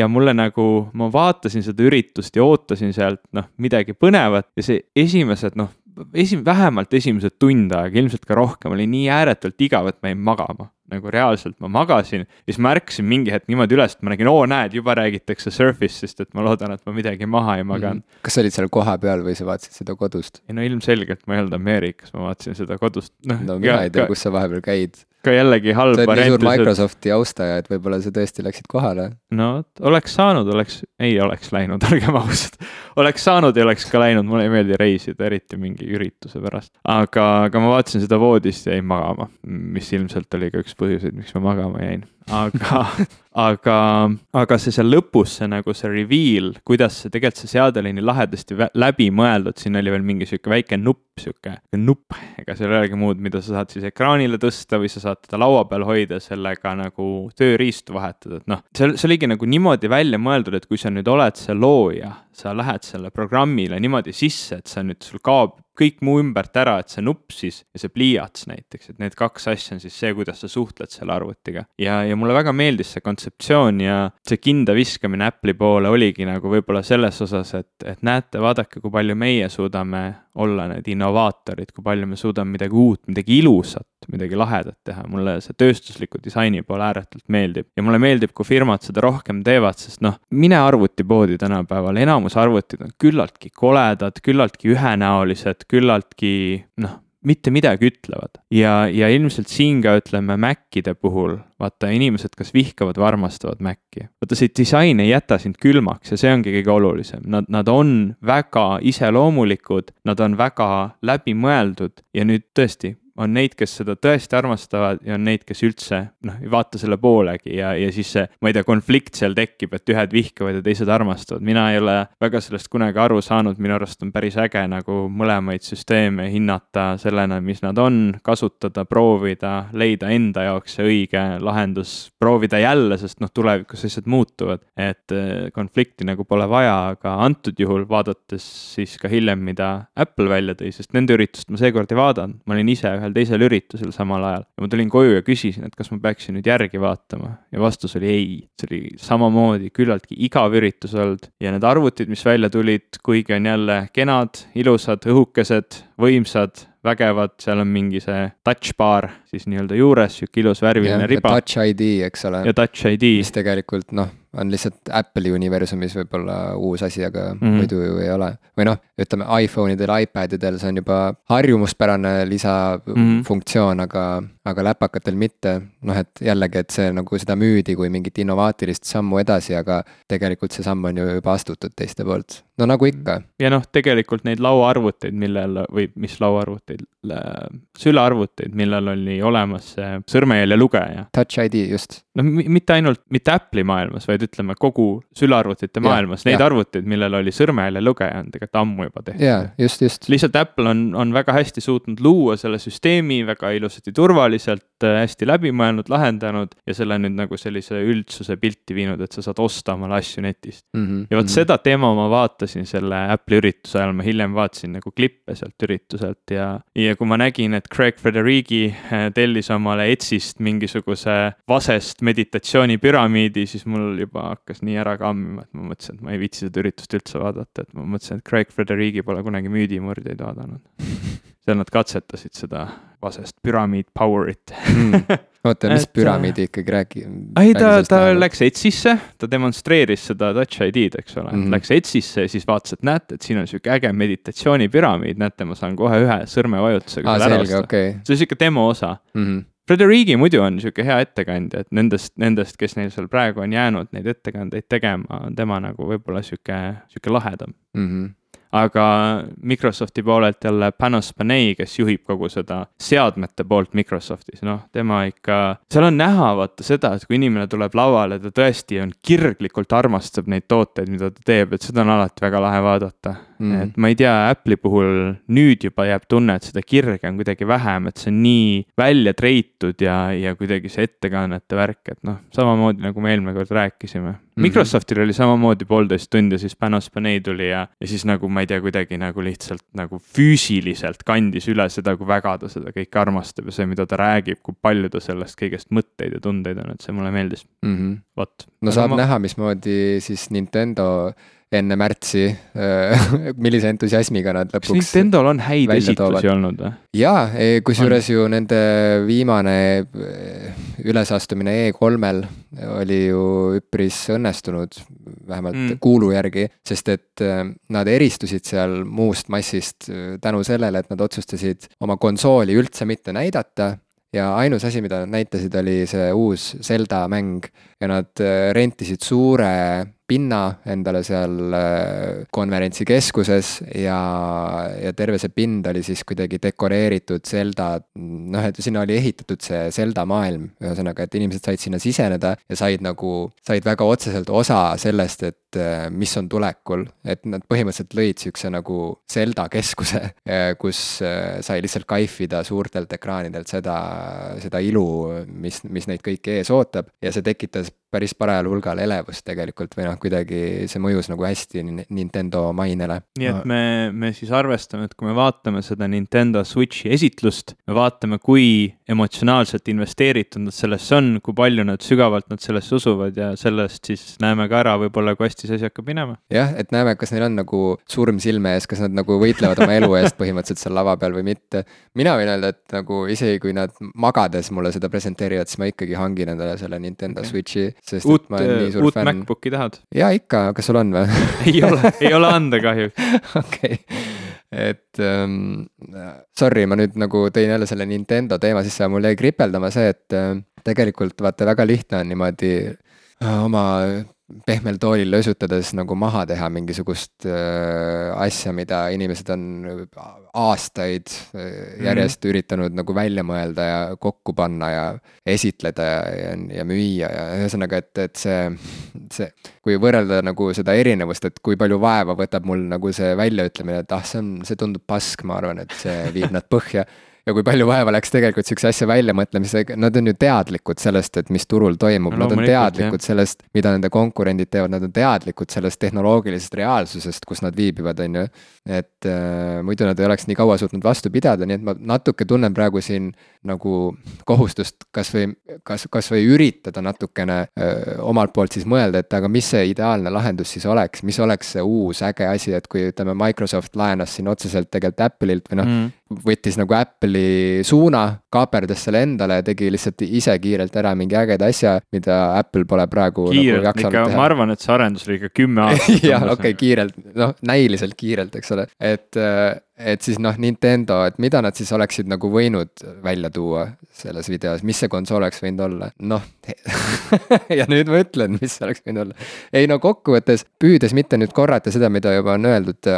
ja mulle nagu, ma vaatasin seda üritust ja ootasin sealt, noh, midagi põnevat ja see esimesed, noh, esim-, vähemalt esimesed tund aega, ilmselt ka rohkem, oli nii ääretult igav, et ma jäin magama nagu reaalselt ma magasin, siis ma ärkasin mingi hetk niimoodi üles, et ma nägin, oo näed, juba räägitakse Surface'ist, et ma loodan, et ma midagi maha ei maganud mm. kas sa olid seal kohapeal või sa vaatasid seda kodust? ei no ilmselgelt ma ei olnud Ameerikas, ma vaatasin seda kodust no,. no mina ei tea, kus sa vahepeal käid ka jällegi halb variant. sa oled nii suur Microsofti austaja, et võib-olla sa tõesti läksid kohale. no oleks saanud, oleks, ei oleks läinud, olgem ausad. oleks saanud ja oleks ka läinud, mulle ei meeldi reisida, eriti mingi ürituse pärast. aga, aga ma vaatasin seda voodist ja jäin magama, mis ilmselt oli ka üks põhjuseid, miks ma magama jäin aga aga, aga see seal lõpus, see nagu see reveal, kuidas see tegelikult see seade oli nii lahedasti läbi mõeldud, siin oli veel mingi sihuke väike nupp, sihuke nupp, ega seal ei olegi muud, mida sa saad siis ekraanile tõsta või sa saad teda laua peal hoida, sellega nagu tööriistu vahetada, et noh, see, see oligi nagu niimoodi välja mõeldud, et kui sa nüüd oled see looja, sa lähed selle programmile niimoodi sisse, et sa nüüd, sul kaob kõik muu ümbert ära, et see nupp siis ja see pliiats näiteks, et need kaks asja on siis see, kuidas sa suhtled selle arvutiga. ja, ja mulle väga meeldis see kontseptsioon ja see kinda viskamine Apple'i poole oligi nagu võib-olla selles osas, et, et näete, vaadake, kui palju meie suudame olla need innovaatorid, kui palju me suudame midagi uut, midagi ilusat, midagi lahedat teha, mulle see tööstusliku disaini pool ääretult meeldib. ja mulle meeldib, kui firmad seda rohkem teevad, sest noh, mine arvutipoodi tänapäeval, enamus arvutid on küllaltki koledad, küllaltki ühenäolised, küllaltki noh mitte midagi ütlevad ja, ja ilmselt siin ka ütleme Macide puhul, vaata inimesed kas vihkavad või armastavad Maci. vaata see disain ei jäta sind külmaks ja see ongi kõige olulisem, nad, nad on väga iseloomulikud, nad on väga läbimõeldud ja nüüd tõesti, on neid, kes seda tõesti armastavad ja on neid, kes üldse noh, ei vaata selle poolegi ja, ja siis see, ma ei tea, konflikt seal tekib, et ühed vihkavad ja teised armastavad. mina ei ole väga sellest kunagi aru saanud, minu arust on päris äge nagu mõlemaid süsteeme hinnata sellena, mis nad on, kasutada, proovida, leida enda jaoks see õige lahendus, proovida jälle, sest noh, tulevikus asjad muutuvad. et eh, konflikti nagu pole vaja, aga antud juhul vaadates siis ka hiljem, mida Apple välja tõi, sest nende üritust ma seekord ei vaadanud, ma olin ise ühel ühel teisel üritusel samal ajal. ja ma tulin koju ja küsisin, et kas ma peaksin nüüd järgi vaatama ja vastus oli ei. see oli samamoodi küllaltki igav üritus olnud ja need arvutid, mis välja tulid, kuigi on jälle kenad, ilusad, õhukesed, võimsad, vägevad, seal on mingi see touch bar siis nii-öelda juures, sihuke ilus värviline ja, riba. Touch ID, eks ole. ja Touch ID. mis tegelikult noh on lihtsalt Apple'i universumis võib-olla uus asi, aga mm -hmm. muidu ju ei ole. või noh, ütleme iPhone idel, iPad idel see on juba harjumuspärane lisafunktsioon mm, -hmm. aga, aga läpakatel mitte. noh, et jällegi, et see nagu seda müüdi kui mingit innovaatilist sammu edasi, aga tegelikult see samm on ju juba astutud teiste poolt. no nagu ikka. ja noh, tegelikult neid lauaarvuteid, millel või mis lauaarvuteid, sülearvuteid, millel oli olemas see sõrmejälje lugeja. Touch ID, just. noh, mitte ainult, mitte Apple'i maailmas, vaid vaid ütleme kogu sülearvutite maailmas, neid ja. arvuteid, millel oli sõrmejälje lugeja, on tegelikult ammu juba tehtud. jaa, just, just. lihtsalt Apple on, on väga hästi suutnud luua selle süsteemi väga ilusasti turvaliselt, äh, hästi läbimõelnud, lahendanud ja selle nüüd nagu sellise üldsuse pilti viinud, et sa saad osta omale asju netist mm. -hmm, ja vot mm -hmm. seda teema ma vaatasin selle Apple'i ürituse ajal, ma hiljem vaatasin nagu klippe sealt ürituselt ja, ja kui ma nägin, et Craig Federighi äh, tellis omale Etsist mingisuguse vasest meditatsioonipüramiidi, siis mul juba hakkas nii ära kammima, et ma mõtlesin, et ma ei viitsi seda üritust üldse vaadata, et ma mõtlesin, et Craig Frederic'i pole kunagi müüdimurdjaid vaadanud seal nad katsetasid seda vasest püramiid power'it mm. oota, mis püramiidi ikkagi räägi-? ei, ta, ta läks Etsisse, ta demonstreeris seda Touch ID-d, eks ole mm, -hmm. läks Etsisse ja siis vaatas, et näete, et siin on sihuke äge meditatsioonipüramiid, näete, ma saan kohe ühe sõrmevajutusega ah, ära osta okay.. see on sihuke demo osa mm. -hmm Frederiki muidu on niisugune hea ettekandja, et nendest, nendest, kes neil seal praegu on jäänud neid ettekandeid tegema, on tema nagu võib-olla niisugune, niisugune lahedam mm. -hmm aga Microsofti poolelt jälle Panos Panay, kes juhib kogu seda seadmete poolt Microsoftis, noh, tema ikka, seal on näha vaata seda, et kui inimene tuleb lavale, ta tõesti on kirglikult armastab neid tooteid, mida ta teeb, et seda on alati väga lahe vaadata mm.. et ma ei tea, Apple'i puhul nüüd juba jääb tunne, et seda kirge on kuidagi vähem, et see on nii välja treitud ja, ja kuidagi see ettekannete värk, et noh, samamoodi nagu me eelmine kord rääkisime Mm -hmm. Microsoftil oli samamoodi poolteist tundi, siis Panos Panay tuli ja, ja siis nagu ma ei tea, kuidagi nagu lihtsalt nagu füüsiliselt kandis üle seda, kui väga ta seda kõike armastab ja see, mida ta räägib, kui palju ta sellest kõigest mõtteid ja tundeid on, et see mulle meeldis mm. -hmm. vot. no saab ma... näha, mismoodi siis Nintendo enne märtsi millise entusiasmiga nad lõpuks. kas Nintendo'l on häid esitlusi olnud või? jaa, e, kusjuures ju nende viimane ülesastumine E3-l oli ju üpris õnnestunud, vähemalt mm. kuulu järgi, sest et nad eristusid seal muust massist tänu sellele, et nad otsustasid oma konsooli üldse mitte näidata ja ainus asi, mida nad näitasid, oli see uus Zelda mäng ja nad rentisid suure pinna endale seal äh, konverentsikeskuses ja, ja terve see pind oli siis kuidagi dekoreeritud Zelda, noh, et sinna oli ehitatud see Zelda maailm, ühesõnaga, et inimesed said sinna siseneda ja said nagu, said väga otseselt osa sellest, et äh, mis on tulekul, et nad põhimõtteliselt lõid sihukese nagu Zelda keskuse, äh, kus sai lihtsalt kaifida suurtelt ekraanidelt seda, seda ilu, mis, mis neid kõiki ees ootab. Ja see tekitas päris parajal hulgal elevust tegelikult või noh, kuidagi see mõjus nagu hästi Nintendo mainele. nii et me, me siis arvestame, et kui me vaatame seda Nintendo Switchi esitlust, me vaatame, kui emotsionaalselt investeeritud nad sellesse on, kui palju nad sügavalt nad sellesse usuvad ja sellest siis näeme ka ära võib-olla, kui hästi see asi hakkab minema. jah, et näeme, kas neil on nagu surm silme ees, kas nad nagu võitlevad oma elu eest põhimõtteliselt seal lava peal või mitte. mina võin öelda, et nagu isegi kui nad magades mulle seda presenteerivad, siis ma ikkagi hangin endale selle Nintendo okay. Switchi sest uut, uut fan. MacBooki tahad? jaa, ikka, kas sul on või ei ole, ei ole anda kahjuks. okei, et um, sorry, ma nüüd nagu tõin jälle selle Nintendo teema sisse mul jäi kripeldama see, et uh, tegelikult vaata, väga lihtne on niimoodi uh, oma pehmel toolil lösutades nagu maha teha mingisugust äh, asja, mida inimesed on aastaid äh, järjest mm -hmm. üritanud nagu välja mõelda ja kokku panna ja esitleda ja, ja, ja müüa ja ühesõnaga, et, et see, see, kui võrrelda nagu seda erinevust, et kui palju vaeva võtab mul nagu see väljaütlemine, et ah, see on, see tundub pask, ma arvan, et see viib nad põhja ja kui palju vaeva läks tegelikult sihukese asja väljamõtlemisega, nad on ju teadlikud sellest, et mis turul toimub no,, nad on teadlikud jah. sellest, mida nende konkurendid teevad, nad on teadlikud sellest tehnoloogilisest reaalsusest, kus nad viibivad, on ju. et äh, muidu nad ei oleks nii kaua suutnud vastu pidada, nii et ma natuke tunnen praegu siin nagu kohustust kasvõi, kas, kasvõi üritada natukene öö, äh, omalt poolt siis mõelda, et aga mis see ideaalne lahendus siis oleks, mis oleks see uus äge asi, et kui ütleme, Microsoft laenas siin otseselt tegelikult Apple'ilt või noh mm., võttis nagu Apple'i suuna, kaaperdas selle endale ja tegi lihtsalt ise kiirelt ära mingi ägeda asja, mida Apple pole praegu. Nagu kiirelt nagu ikka, ma arvan, et see arendus oli ikka kümme aastat jah, okei okay,, kiirelt, noh, näiliselt kiirelt, eks ole, et äh, et siis noh, Nintendo, et mida nad siis oleksid nagu võinud välja tuua selles videos, mis see konsool oleks võinud olla, noh ja nüüd ma ütlen, mis see oleks võinud olla. ei no kokkuvõttes, püüdes mitte nüüd korrata seda, mida juba on öeldud,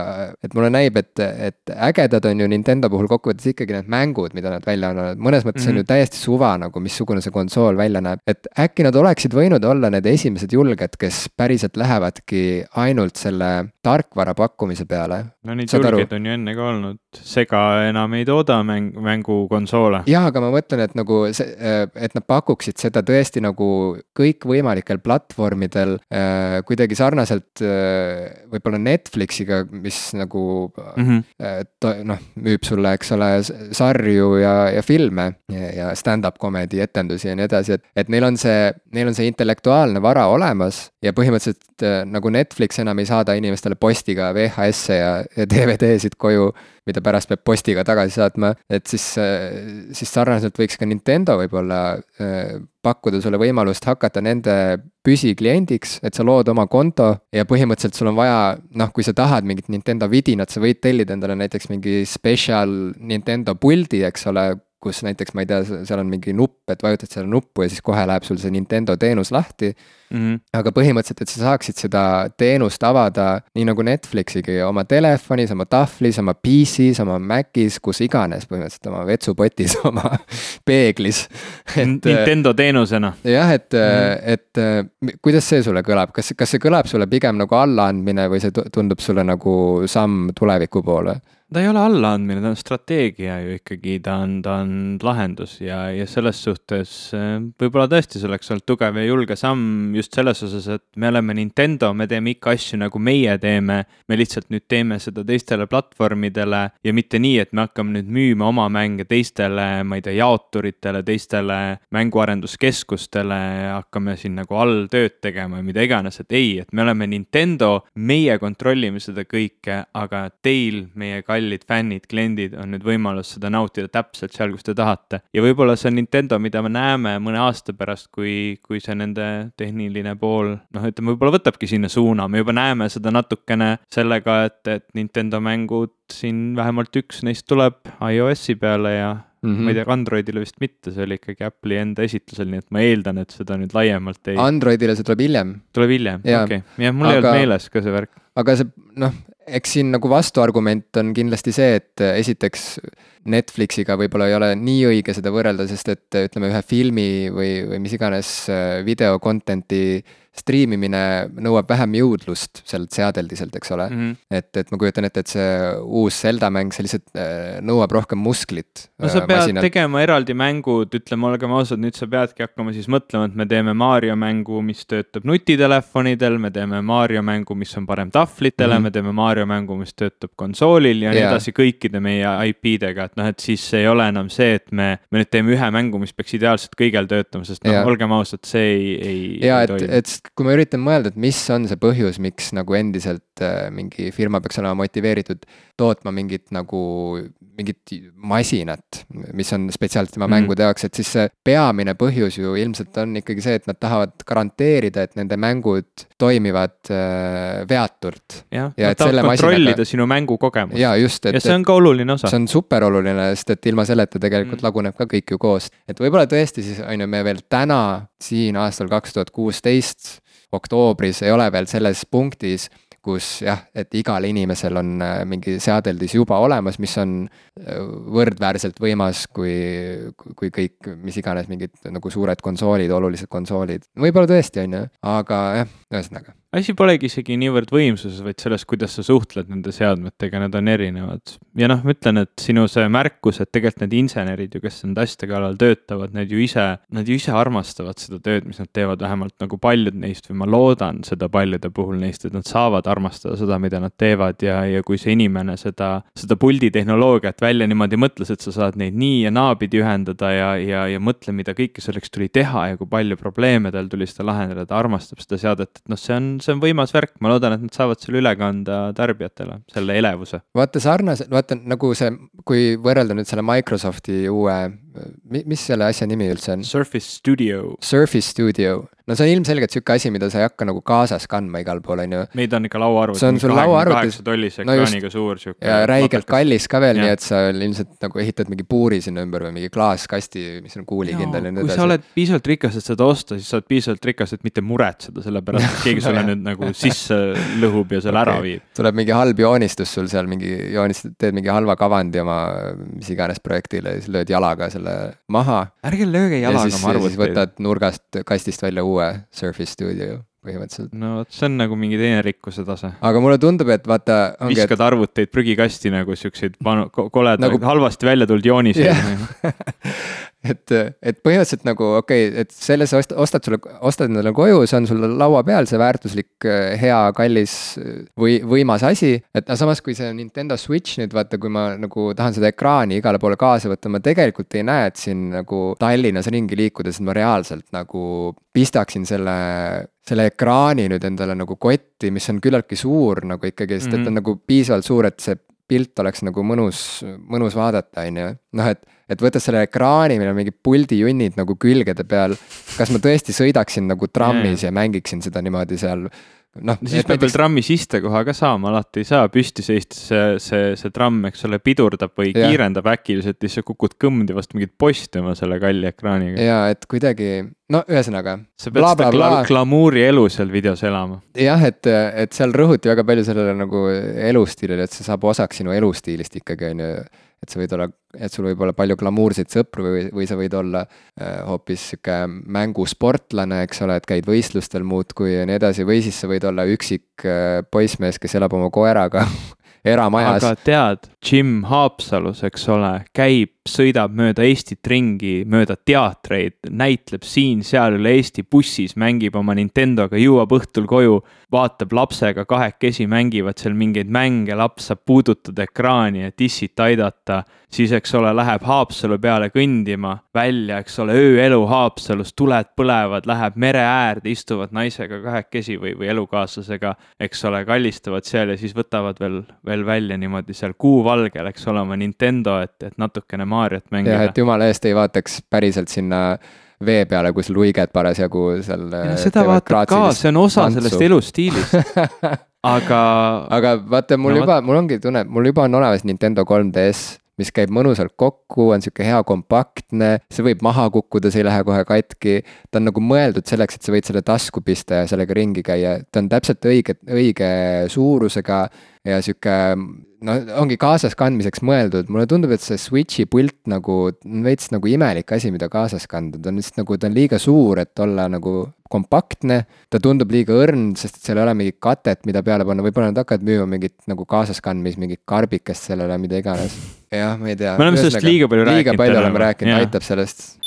et mulle näib, et, et ägedad on ju Nintendo puhul kokkuvõttes ikkagi need mängud, mida nad välja annavad, mõnes mõttes mm -hmm. on ju mhm. täiesti suva nagu, missugune see konsool välja näeb. et äkki nad oleksid võinud olla need esimesed julged, kes päriselt lähevadki ainult selle tarkvara pakkumise peale. no neid julgeid on ju enne ka olnud, Sega enam ei tooda mäng, mängukonsoole. jaa, aga ma mõtlen, et nagu see, äh, et nad pakuksid seda tõesti nagu kõikvõimalikel platvormidel äh, kuidagi sarnaselt äh, võib-olla Netflixiga, mis nagu mm -hmm. äh, noh, müüb sulle, eks ole, sarju ja, ja filme ja, ja stand-up comedy etendusi ja nii edasi, et, et neil on see, neil on see intellektuaalne vara olemas ja põhimõtteliselt äh, nagu Netflix enam ei saada inimestele postiga VHS-e ja, ja DVD-sid koju mida pärast peab postiga tagasi saatma, et siis, siis sarnaselt võiks ka Nintendo võib-olla äh, pakkuda sulle võimalust hakata nende püsikliendiks, et sa lood oma konto ja põhimõtteliselt sul on vaja, noh, kui sa tahad mingit Nintendo vidinat, sa võid tellida endale näiteks mingi special Nintendo puldi, eks ole kus näiteks ma ei tea, seal on mingi nupp, et vajutad seda nuppu ja siis kohe läheb sul see Nintendo teenus lahti mm. -hmm. aga põhimõtteliselt, et sa saaksid seda teenust avada nii nagu Netflixigi oma telefonis, oma tahvlis, oma PC-s, oma Macis, kus iganes põhimõtteliselt oma vetsupotis, oma peeglis Nintendo teenusena. jah, et mm, -hmm. et kuidas see sulle kõlab, kas, kas see kõlab sulle pigem nagu allaandmine või see tundub sulle nagu samm tuleviku poole? Ta ei ole allaandmine, ta on strateegia ju ikkagi, ta on, ta on lahendus ja, ja selles suhtes äh, võib-olla tõesti see oleks olnud tugev ja julge samm just selles osas, et me oleme Nintendo, me teeme ikka asju nagu meie teeme. me lihtsalt nüüd teeme seda teistele platvormidele ja mitte nii, et me hakkame nüüd müüma oma mänge teistele, ma ei tea, jaoturitele, teistele mänguarenduskeskustele, hakkame siin nagu all tööd tegema ja mida iganes, et ei, et me oleme Nintendo, meie kontrollime seda kõike, aga teil, meie kallid kallid fännid, kliendid, on nüüd võimalus seda nautida täpselt seal, kus te tahate. ja võib-olla see on Nintendo, mida me näeme mõne aasta pärast, kui, kui see nende tehniline pool, noh, ütleme, võib-olla võtabki sinna suuna, me juba näeme seda natukene sellega, et, et Nintendo mängud siin vähemalt üks neist tuleb iOS-i peale ja mm. -hmm. ma ei tea, Androidile vist mitte, see oli ikkagi Apple'i enda esitlusel, nii et ma eeldan, et seda nüüd laiemalt ei. Androidile see tuleb hiljem. tuleb hiljem, okei okay., jah, mul aga... ei olnud meeles ka see värk. aga see noh, eks siin nagu vastuargument on kindlasti see, et esiteks Netflixiga võib-olla ei ole nii õige seda võrrelda, sest et ütleme, ühe filmi või, või mis iganes video content'i striimimine nõuab vähem jõudlust sealt seadeldiselt, eks ole mm. -hmm. et, et ma kujutan ette, et see uus Zelda mäng, see lihtsalt äh, nõuab rohkem musklit. no sa äh, pead masinalt. tegema eraldi mängud, ütleme, olgem ausad, nüüd sa peadki hakkama siis mõtlema, et me teeme Mario mängu, mis töötab nutitelefonidel, me teeme Mario mängu, mis on parem tahvlitele mm, -hmm. me teeme Mario mängu, mis töötab konsoolil ja yeah. nii edasi kõikide meie IP-dega, et noh, et siis ei ole enam see, et me, me nüüd teeme ühe mängu, mis peaks ideaalselt kõigil töötama, sest noh yeah., olgem ausad, see ei, ei. ja et, et kui ma üritan mõelda, et mis on see põhjus, miks nagu endiselt äh, mingi firma peaks olema motiveeritud tootma mingit nagu, mingit masinat, mis on spetsiaalselt tema mm. mängude jaoks, et siis see peamine põhjus ju ilmselt on ikkagi see, et nad tahavad garanteerida, et nende mängud toimivad äh, veatult. jah, nad tahavad kontrollida masinaga... sinu mängukogemust. jaa, just, et. ja see on ka oluline osa. see on super oluline, sest et ilma selleta tegelikult mm. laguneb ka kõik ju koos. et võib-olla tõesti siis on ju, me veel täna siin aastal kaks tuhat kuusteist oktoobris ei ole veel selles punktis, kus jah, et igal inimesel on äh, mingi seadeldis juba olemas, mis on äh, võrdväärselt võimas kui, kui kõik, mis iganes mingid nagu suured konsoolid, olulised konsoolid. võib-olla tõesti, on ju, aga jah, ühesõnaga asi polegi isegi niivõrd võimsuses, vaid selles, kuidas sa suhtled nende seadmetega, need on erinevad. ja noh, ma ütlen, et sinu see märkus, et tegelikult need insenerid ju, kes nende asjade kallal töötavad, need ju ise, nad ju ise armastavad seda tööd, mis nad teevad, vähemalt nagu paljud neist või ma loodan seda paljude puhul neist, et nad saavad armastada seda, mida nad teevad ja, ja kui see inimene seda, seda pulditehnoloogiat välja niimoodi mõtles, et sa saad neid nii ja naapidi ühendada ja, ja, ja mõtle, mida kõike selleks tuli teha ja kui palju probleeme tal tuli seda lahendada, ta armastab seda seadet, et noh, see on see on võimas värk, ma loodan, et nad saavad selle üle kanda tarbijatele, selle elevuse. vaata sarnaselt, vaata nagu see, kui võrrelda nüüd selle Microsofti uue, mis selle asja nimi üldse on? Surface Studio. Surface Studio no see on ilmselgelt sihuke asi, mida sa ei hakka nagu kaasas kandma igal pool, on ju. meid on ikka lauaarvuti. see on sul lauaarvutis. tollise no ekraaniga just, suur sihuke. ja räigelt kallis ka veel, nii et sa ilmselt nagu ehitad mingi puuri sinna ümber või mingi klaaskasti, mis on kuulikindel ja nii edasi. kui sa oled piisavalt rikas, et seda osta, siis sa oled piisavalt rikas, et mitte muretseda, sellepärast et keegi sulle nüüd nagu sisse lõhub ja selle okay. ära viib. tuleb mingi halb joonistus sul seal mingi joonistad, teed mingi halva kavandi oma mis iganes projektile ja siis lööd jalaga selle maha. ärge lööge jalaga oma arvuteid. siis võtad nurgast kastist välja uue Surface stuudio põhimõtteliselt. no vot, see on nagu mingi teine rikkuse tase. aga mulle tundub, et vaata. viskad et... arvuteid prügikasti nagu siukseid panu-, koledaid nagu... halvasti välja tulnud jooniseid yeah. et, et põhimõtteliselt nagu okei okay,, et selle sa ostad, sulle, ostad endale koju, see on sul laua peal, see väärtuslik, hea, kallis või võimas asi. et aga samas, kui see Nintendo Switch nüüd vaata, kui ma nagu tahan seda ekraani igale poole kaasa võtta, ma tegelikult ei näe, et siin nagu Tallinnas ringi liikudes ma reaalselt nagu pistaksin selle selle ekraani nüüd endale nagu kotti, mis on küllaltki suur nagu ikkagi, sest mm -hmm. et ta on mhm. nagu piisavalt suur, et see pilt oleks nagu mõnus, mõnus vaadata, on ju. noh, et, et võttes selle ekraani, millel on mingid puldijunnid nagu külgede peal, kas ma tõesti sõidaksin nagu trammis yeah. ja mängiksin seda niimoodi seal noh. siis peab veel trammis istekoha ka saama, alati ei saa püsti seistes see, see, see tramm, eks ole, pidurdab või ja. kiirendab äkiliselt siis sa kukud kõmdi vastu mingit posti oma selle kalli ekraaniga. ja et kuidagi, no ühesõnaga. sa pead bla, seda gla glamuuri elu seal videos elama. jah, et, et seal rõhuti väga palju sellele nagu elustiilile, et see saab osaks sinu elustiilist ikkagi, on ju et sa võid olla, et sul võib olla palju glamuurseid sõpru või, või sa võid olla äh, hoopis sihuke mängusportlane, eks ole, et käid võistlustel muudkui ja nii edasi, või siis sa võid olla üksik äh, poissmees, kes elab oma koeraga eramajas. aga tead, Jim Haapsalus, eks ole, käib, sõidab mööda Eestit ringi, mööda teatreid, näitleb siin-seal üle Eesti bussis, mängib oma Nintendoga, jõuab õhtul koju, vaatab lapsega kahekesi, mängivad seal mingeid mänge, laps saab puudutada ekraani, et issit aidata. siis, eks ole, läheb Haapsalu peale kõndima, välja, eks ole, ööelu Haapsalus, tuled põlevad, läheb mere äärde, istuvad naisega kahekesi või, või elukaaslasega, eks ole, kallistavad seal ja siis võtavad veel, veel välja niimoodi seal kuuvalgel, eks ole, oma Nintendo, et, et natukene Mariot mängida. jah, et jumala eest ei vaataks päriselt sinna vee peale, kus luiged parasjagu seal. seda vaatab ka, see on osa tantsu. sellest elustiilist aga. aga vaata, mul no, juba, mul ongi tunne, mul juba on olemas Nintendo 3DS mis käib mõnusalt kokku, on sihuke hea kompaktne, see võib maha kukkuda, see ei lähe kohe katki. ta on nagu mõeldud selleks, et sa võid selle tasku pista ja sellega ringi käia, ta on täpselt õige, õige suurusega ja sihuke no ongi kaasas kandmiseks mõeldud, mulle tundub, et see Switch'i pult nagu on veits nagu imelik asi, mida kaasas kanda, ta on lihtsalt nagu, ta on liiga suur, et olla nagu kompaktne. ta tundub liiga õrn, sest et seal ei ole mingit katet, mida peale panna, võib-olla nad hakkavad müüma mingit nagu kaasaskandmist, mingit karbikest sellele, mida iganes. jah, ma ei tea. me oleme sellest liiga palju liiga rääkinud. liiga palju oleme rääkinud, aitab sellest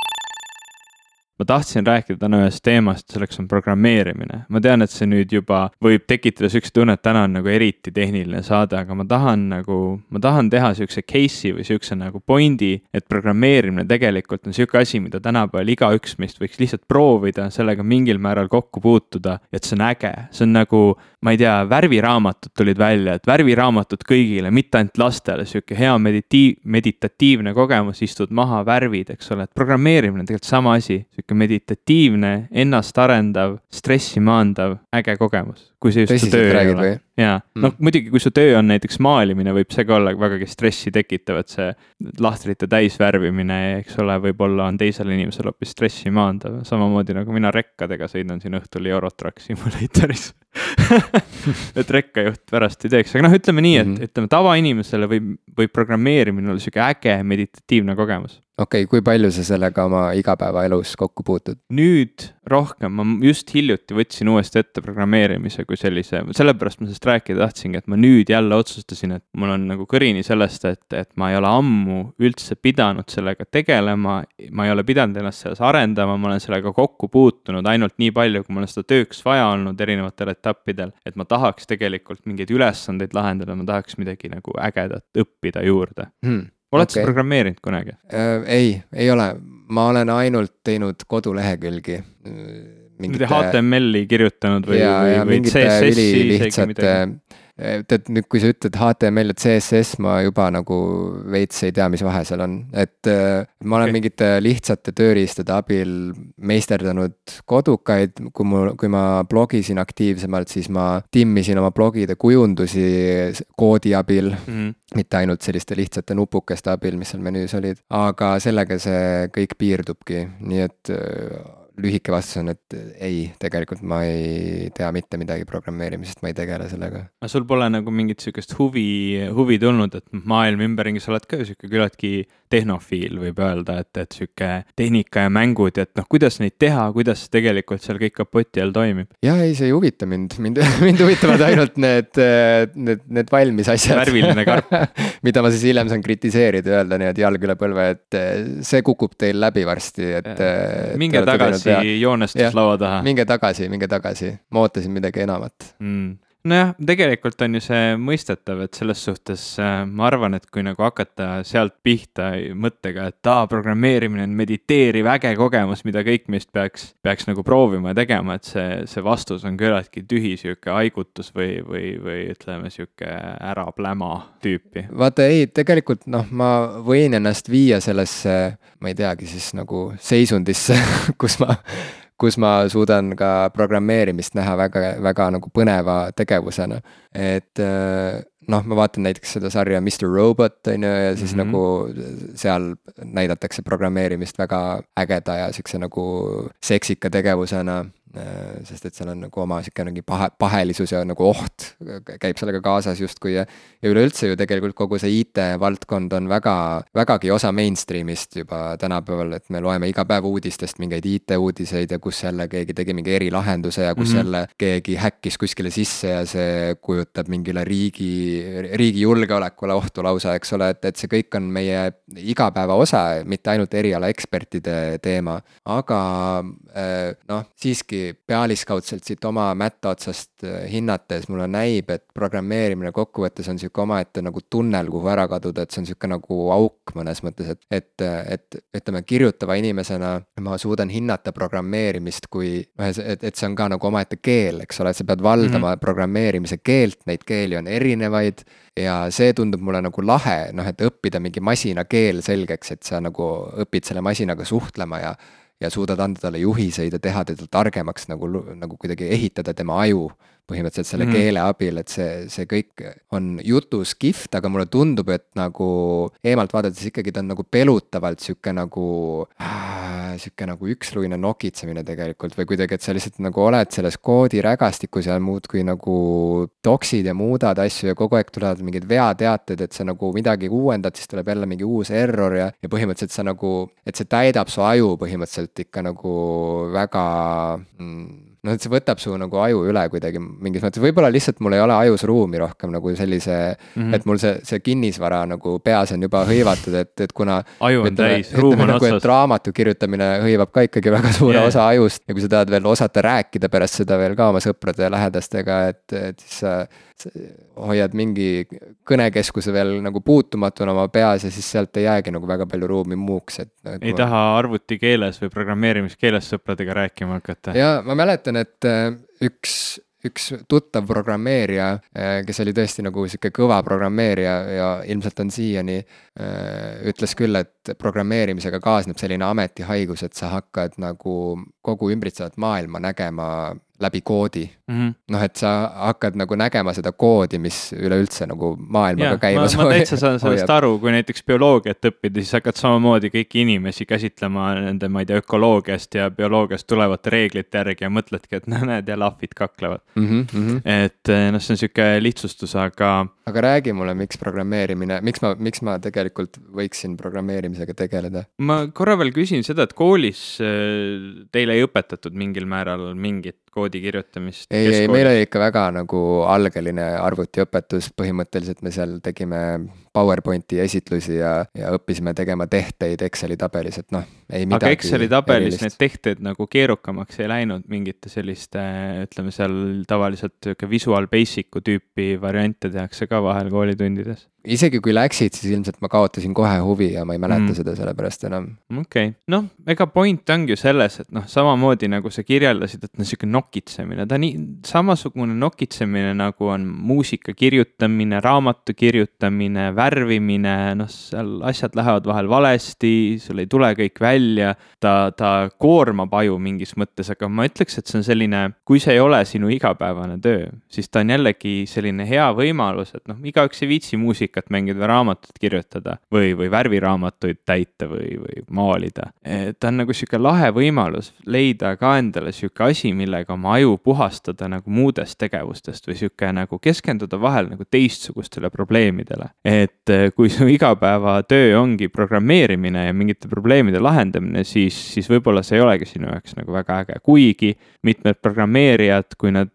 ma tahtsin rääkida täna ühest teemast, selleks on programmeerimine. ma tean, et see nüüd juba võib tekitada siukest tunnet, täna on nagu eriti tehniline saade, aga ma tahan nagu, ma tahan teha siukse case'i või siukse nagu point'i, et programmeerimine tegelikult on sihuke asi, mida tänapäeval igaüks meist võiks lihtsalt proovida, sellega mingil määral kokku puutuda, et see on äge, see on nagu, ma ei tea, värviraamatud tulid välja, et värviraamatud kõigile, mitte ainult lastele, sihuke hea meditiiv, meditatiivne kogemus, istud maha, värvid, eks ole, et programmeerimine on tegelikult sama asi sihuke meditatiivne, ennastarendav, stressi maandav, äge kogemus, kui see just su töö ei ole. jaa, noh mm. muidugi, kui su töö on näiteks maalimine, võib see ka olla vägagi stressi tekitav, et see lahtrite täisvärvimine, eks ole, võib-olla on teisel inimesel hoopis stressi maandav, samamoodi nagu mina rekkadega sõidan siin õhtul Eurotrack Simulatoris et rekkajuht pärast ei teeks, aga noh, ütleme nii, et mm -hmm. ütleme tavainimesele võib, võib programmeerimine olla sihuke äge meditatiivne kogemus okei okay,, kui palju sa sellega oma igapäevaelus kokku puutud? nüüd rohkem, ma just hiljuti võtsin uuesti ette programmeerimise kui sellise, sellepärast ma sellest rääkida tahtsingi, et ma nüüd jälle otsustasin, et mul on nagu kõrini sellest, et, et ma ei ole ammu üldse pidanud sellega tegelema. ma ei ole pidanud ennast selles arendama, ma olen sellega kokku puutunud ainult nii palju, kui mul on seda tööks vaja olnud erinevatel etappidel. et ma tahaks tegelikult mingeid ülesandeid lahendada, ma tahaks midagi nagu ägedat õppida juurde hmm oled okay. sa programmeerinud kunagi äh,? ei, ei ole, ma olen ainult teinud kodulehekülgi. mingite HTML-i kirjutanud või, või, või CSS-i isegi midagi? Tead nüüd, kui sa ütled HTML ja CSS, ma juba nagu veits ei tea, mis vahe seal on, et äh, ma olen okay. mingite lihtsate tööriistade abil meisterdanud kodukaid, kui mul, kui ma blogisin aktiivsemalt, siis ma timmisin oma blogide kujundusi koodi abil. Mm. -hmm mitte ainult selliste lihtsate nupukeste abil, mis seal menüüs olid, aga sellega see kõik piirdubki, nii et äh, lühike vastus on, et ei, tegelikult ma ei tea mitte midagi programmeerimisest, ma ei tegele sellega. aga sul pole nagu mingit sihukest huvi, huvi tulnud, et maailm ümberringi, sa oled ka ju sihuke küllaltki tehnofiil, võib öelda, et, et sihuke tehnika ja mängud ja et noh, kuidas neid teha, kuidas tegelikult seal kõik kapoti all toimib? jah, ei, see ei huvita mind, mind, mind huvitavad ainult need, need, need valmis asjad. värviline karp mida ma siis hiljem saan kritiseerida öelda nii-öelda jalg üle põlve, et see kukub teil läbi varsti, et. minge tagasi joonestus laua taha. minge tagasi, minge tagasi, ma ootasin midagi enamat mm nojah, tegelikult on ju see mõistetav, et selles suhtes äh, ma arvan, et kui nagu hakata sealt pihta mõttega, et aa, programmeerimine on mediteeriv äge kogemus, mida kõik meist peaks, peaks nagu proovima ja tegema, et see, see vastus on küllaltki tühi sihuke haigutus või, või, või ütleme, sihuke ära pläma tüüpi. vaata ei, tegelikult noh, ma võin ennast viia sellesse, ma ei teagi siis nagu seisundisse kus ma kus ma suudan ka programmeerimist näha väga, väga nagu põneva tegevusena. et äh, noh, ma vaatan näiteks seda sarja Mr Robot, on ju, ja siis mm -hmm. nagu seal näidatakse programmeerimist väga ägeda ja siukse nagu seksika tegevusena sest et seal on nagu oma sihuke mingi pahe, pahelisus ja nagu oht käib sellega kaasas justkui ja. ja üleüldse ju tegelikult kogu see IT-valdkond on väga, vägagi osa mainstream'ist juba tänapäeval, et me loeme iga päev uudistest mingeid IT-uudiseid ja kus jälle keegi tegi mingi erilahenduse ja kus mm -hmm. jälle keegi häkkis kuskile sisse ja see kujutab mingile riigi, riigi julgeolekule ohtu lausa, eks ole, et, et see kõik on meie igapäeva osa, mitte ainult erialaekspertide teema. aga äh, noh, siiski pealiskaudselt siit oma mätta otsast äh, hinnates mulle näib, et programmeerimine kokkuvõttes on sihuke omaette nagu tunnel, kuhu ära kaduda, et see on sihuke nagu auk mõnes mõttes, et, et, et ütleme, kirjutava inimesena ma suudan hinnata programmeerimist kui, et, et see on ka nagu omaette keel, eks ole, et sa pead valdama mm -hmm. programmeerimise keelt, neid keeli on erinevaid ja see tundub mulle nagu lahe, noh, et õppida mingi masinakeel selgeks, et sa nagu õpid selle masinaga suhtlema ja ja suudad anda talle juhiseid ja teha teda targemaks nagu, nagu kuidagi ehitada tema aju põhimõtteliselt selle mm -hmm. keele abil, et see, see kõik on jutus kihvt, aga mulle tundub, et nagu eemalt vaadates ikkagi ta on nagu pelutavalt sihuke nagu äh, sihuke nagu üksluine nokitsemine tegelikult või kuidagi, et sa lihtsalt nagu oled selles koodirägastikus ja muudkui nagu toksid ja muudad asju ja kogu aeg tulevad mingid veateated, et sa nagu midagi uuendad, siis tuleb jälle mingi uus error ja, ja põhimõtteliselt sa nagu, et see täidab su aju põhimõtteliselt ikka nagu väga mm, noh, et see võtab su nagu aju üle kuidagi mingis mõttes, võib-olla lihtsalt mul ei ole ajus ruumi rohkem nagu sellise mm. -hmm. et mul see, see kinnisvara nagu peas on juba hõivatud, et, et kuna aju on ütleme, täis, ruum on nagu, otsas. raamatu kirjutamine hõivab ka ikkagi väga suure yeah. osa ajust ja kui sa tahad veel osata rääkida pärast seda veel ka oma sõprade ja lähedastega, et, et siis sa hoiad mingi kõnekeskuse veel nagu puutumatuna oma peas ja siis sealt ei jäägi nagu väga palju ruumi muuks, et. ei taha arvutikeeles või programmeerimiskeeles sõpradega rääkima hakata. ja ma mäletan, et äh, üks üks tuttav programmeerija, kes oli tõesti nagu sihuke kõva programmeerija ja ilmselt on siiani, ütles küll, et programmeerimisega kaasneb selline ametihaigus, et sa hakkad nagu kogu ümbritsevat maailma nägema läbi koodi mm. -hmm. noh, et sa hakkad nagu nägema seda koodi, mis üleüldse nagu maailmaga käimas ma, ma täitsa saan sellest aru, kui näiteks bioloogiat õppida, siis hakkad samamoodi kõiki inimesi käsitlema nende, ma ei tea, ökoloogiast ja bioloogiast tulevate reeglite järgi ja mõtledki, et noh, näed jälle ahvid kaklevad mm. -hmm. et noh, see on sihuke lihtsustus, aga. aga räägi mulle, miks programmeerimine, miks ma, miks ma tegelikult võiksin programmeerimisega tegeleda? ma korra veel küsin seda, et koolis teile ei õpetatud mingil määral mingit koodi kirjutamist? ei, ei, meil oli ikka väga nagu algeline arvutiõpetus, põhimõtteliselt me seal tegime PowerPointi esitlusi ja, ja õppisime tegema tehteid Exceli tabelis, et noh, ei midagi. aga Exceli tabelis erilist. need tehted nagu keerukamaks ei läinud mingite selliste, ütleme seal tavaliselt sihuke Visual Basic'u tüüpi variante tehakse ka vahel koolitundides? Isegi kui läksid, siis ilmselt ma kaotasin kohe huvi ja ma ei mäleta mm. seda sellepärast enam. okei okay., noh, ega point ongi ju selles, et noh, samamoodi nagu sa kirjeldasid, et noh, sihuke nokitsemine, ta nii samasugune nokitsemine nagu on muusika kirjutamine, raamatu kirjutamine, värvimine, noh, seal asjad lähevad vahel valesti, sul ei tule kõik välja. ta, ta koormab aju mingis mõttes, aga ma ütleks, et see on selline, kui see ei ole sinu igapäevane töö, siis ta on jällegi selline hea võimalus, et noh, igaüks ei viitsi muusikat mängida või raamatut kirjutada või, või värviraamatuid täita või, või maalida. ta on nagu sihuke lahe võimalus leida ka endale sihuke asi, millega oma aju puhastada nagu muudest tegevustest või sihuke nagu keskenduda vahel nagu teistsugustele probleemidele. et kui su igapäevatöö ongi programmeerimine ja mingite probleemide lahendamine, siis, siis võib-olla see ei olegi sinu jaoks nagu väga äge, kuigi mitmed programmeerijad, kui nad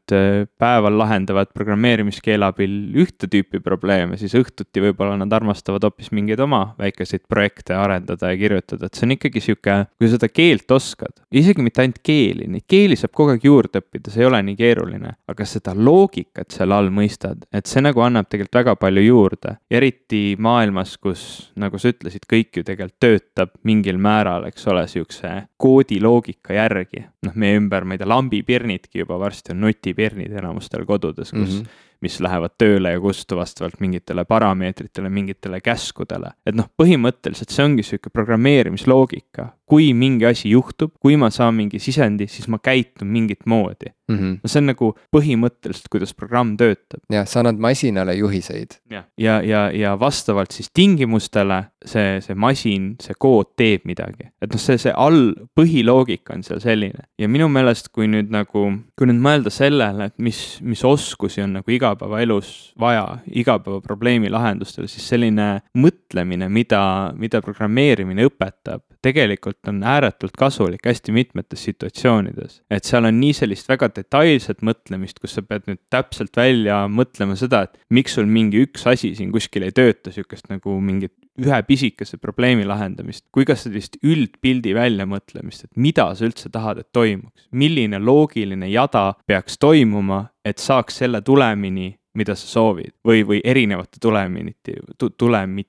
päeval lahendavad programmeerimiskeele abil ühte tüüpi probleeme, siis õhtuti võib-olla nad armastavad hoopis mingeid oma väikeseid projekte arendada ja kirjutada, et see on ikkagi sihuke, kui seda keelt oskad, isegi mitte ainult keeli, neid keeli saab kogu aeg juurde õppida, see ei ole nii keeruline, aga seda loogikat seal all mõistad, et see nagu annab tegelikult väga palju juurde, eriti maailmas, kus nagu sa ütlesid, kõik ju tegelikult töötab mingil määral, eks ole, sihukese koodiloogika järgi. noh, meie ümber, ma ei tea, lambipirnidki juba varsti on nutipirnid enamustel kodudes, kus mm, -hmm. Mis lähevad tööle ja kustu vastavalt mingitele parameetritele, mingitele käskudele. et noh, põhimõtteliselt see ongi sihuke programmeerimisloogika, kui mingi asi juhtub, kui ma saan mingi sisendi, siis ma käitun mingit moodi mm. -hmm. no see on nagu põhimõtteliselt, kuidas programm töötab. jah, sa annad masinale juhiseid. ja, ja, ja, ja vastavalt siis tingimustele see, see masin, see kood teeb midagi. et noh, see, see all, põhiloogika on seal selline ja minu meelest, kui nüüd nagu, kui nüüd mõelda sellele, et mis, mis oskusi on nagu igapäevaelus vaja, igapäevaprobleemi lahendustel, siis selline mõtlemine, mida, mida programmeerimine õpetab, tegelikult on ääretult kasulik hästi mitmetes situatsioonides. et seal on nii sellist väga detailset mõtlemist, kus sa pead nüüd täpselt välja mõtlema seda, et miks sul mingi üks asi siin kuskil ei tööta, sihukest nagu mingit ühe pisikese probleemi lahendamist, kui ka sellist üldpildi väljamõtlemist, et mida sa üldse tahad, et toimuks, milline loogiline jada peaks toimuma, et saaks selle tulemini, mida sa soovid või, või erinevate tulemini tu,, tulemid,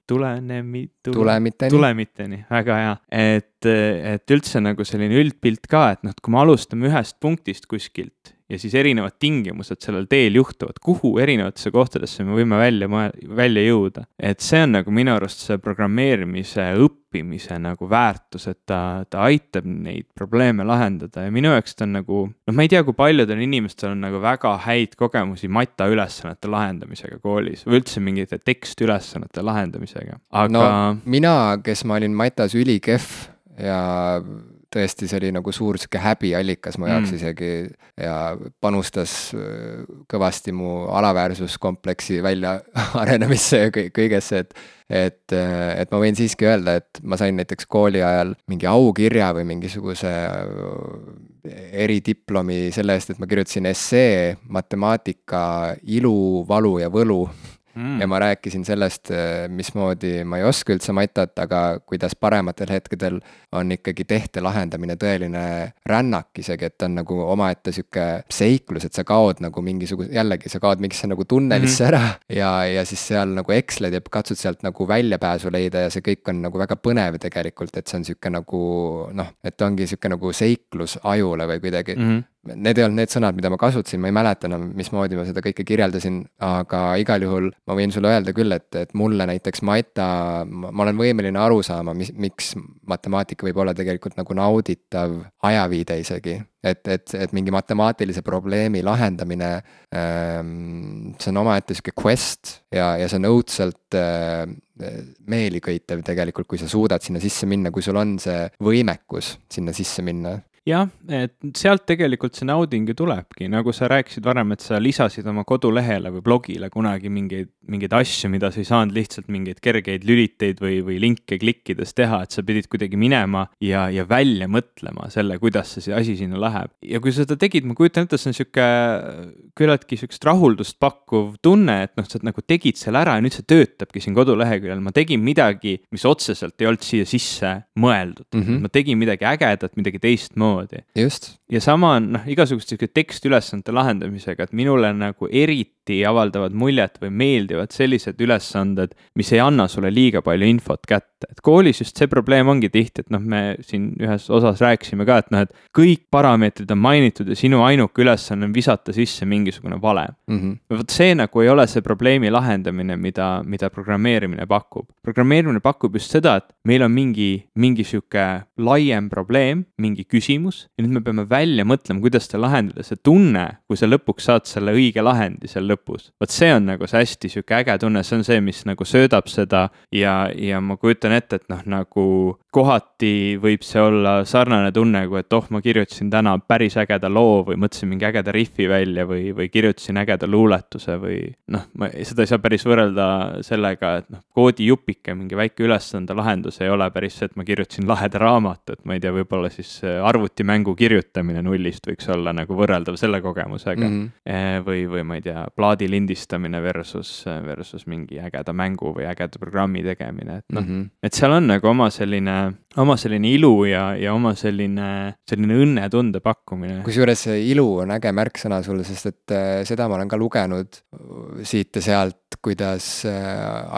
tulenemi, tulemiteni. tulemiteni, väga hea, et, et üldse nagu selline üldpilt ka, et noh, et kui me alustame ühest punktist kuskilt ja siis erinevad tingimused sellel teel juhtuvad, kuhu erinevatesse kohtadesse me võime välja, välja jõuda. et see on nagu minu arust see programmeerimise õppimise nagu väärtus, et ta, ta aitab neid probleeme lahendada ja minu jaoks ta on nagu, noh, ma ei tea, kui paljudel inimestel on nagu väga häid kogemusi mata ülesannete lahendamisega koolis või üldse mingite tekstülesannete lahendamisega, aga no mina, kes ma olin matas ülikehv ja tõesti, see oli nagu suur sihuke häbiallikas mu jaoks mm. isegi ja panustas äh, kõvasti mu alaväärsuskompleksi väljaarenemisse ja kõigesse, et et, äh, et ma võin siiski öelda, et ma sain näiteks kooli ajal mingi aukirja või mingisuguse äh, eridiplomi selle eest, et ma kirjutasin essee matemaatika ilu, valu ja võlu mm.. ja ma rääkisin sellest, äh, mismoodi ma ei oska üldse matat, aga kuidas parematel hetkedel on ikkagi tehte lahendamine tõeline rännak isegi, et on nagu omaette sihuke seiklus, et sa kaod nagu mingisuguse, jällegi sa kaod mingisse nagu tunnelisse mm. ära ja, ja siis seal nagu eksled ja katsud sealt nagu väljapääsu leida ja see kõik on nagu väga põnev tegelikult, et see on sihuke nagu noh, et ongi sihuke nagu seiklus ajule või kuidagi mm. -hmm Need ei olnud need sõnad, mida ma kasutasin, ma ei mäleta enam, mismoodi ma seda kõike kirjeldasin, aga igal juhul ma võin sulle öelda küll, et, et mulle näiteks Maita, ma olen võimeline aru saama, mis, miks matemaatika võib olla tegelikult nagu nauditav ajaviide isegi. et, et, et mingi matemaatilise probleemi lahendamine ähm,, see on omaette sihuke quest ja, ja see on õudselt äh, meeliköitev tegelikult, kui sa suudad sinna sisse minna, kui sul on see võimekus sinna sisse minna jah, et sealt tegelikult see nauding ju tulebki, nagu sa rääkisid varem, et sa lisasid oma kodulehele või blogile kunagi mingeid, mingeid asju, mida sa ei saanud lihtsalt mingeid kergeid lüliteid või, või linke klikkides teha, et sa pidid kuidagi minema ja, ja välja mõtlema selle, kuidas see asi sinna läheb. ja kui sa seda tegid, ma kujutan ette, see on sihuke küllaltki sihukest rahuldust pakkuv tunne, et noh, sa nagu tegid selle ära ja nüüd see töötabki siin koduleheküljel, ma tegin midagi, mis otseselt ei olnud siia sisse mõeldud mm. -hmm. ma tegin midagi ägedat, midagi teistmoodi samamoodi. ja sama on noh, igasuguste sihuke tekstülesannete lahendamisega, et minule nagu eriti avaldavad muljet või meeldivad sellised ülesanded, mis ei anna sulle liiga palju infot kätte, et koolis just see probleem ongi tihti, et noh, me siin ühes osas rääkisime ka, et noh, et kõik parameetrid on mainitud ja sinu ainuke ülesanne on visata sisse mingisugune valem mm. -hmm. vot see nagu ei ole see probleemi lahendamine, mida, mida programmeerimine pakub. programmeerimine pakub just seda, et meil on mingi, mingi sihuke laiem probleem, mingi küsimus, ja nüüd me peame välja mõtlema, kuidas seda lahendada, see tunne, kui sa lõpuks saad selle õige lahendi seal lõpus. vot see on nagu see hästi sihuke äge tunne, see on see, mis nagu söödab seda ja, ja ma kujutan ette, et noh, nagu kohati võib see olla sarnane tunne, kui et oh, ma kirjutasin täna päris ägeda loo või mõtlesin mingi ägeda rihvi välja või, või kirjutasin ägeda luuletuse või noh, ma seda ei saa päris võrrelda sellega, et noh, koodijupike, mingi väike ülesande lahendus ei ole päris see, et ma kirjutasin laheda raamatu, et ma ei tea, võib-olla siis arvutimängu kirjutamine nullist võiks olla nagu võrreldav selle kogemusega mm. -hmm. või, või ma ei tea, plaadi lindistamine versus, versus mingi ägeda mängu või ägeda programmi tegemine, et noh mm -hmm., et seal on nagu oma selline oma selline ilu ja, ja oma selline, selline õnnetunde pakkumine. kusjuures see ilu on äge märksõna sul, sest et äh, seda ma olen ka lugenud siit ja sealt, kuidas äh,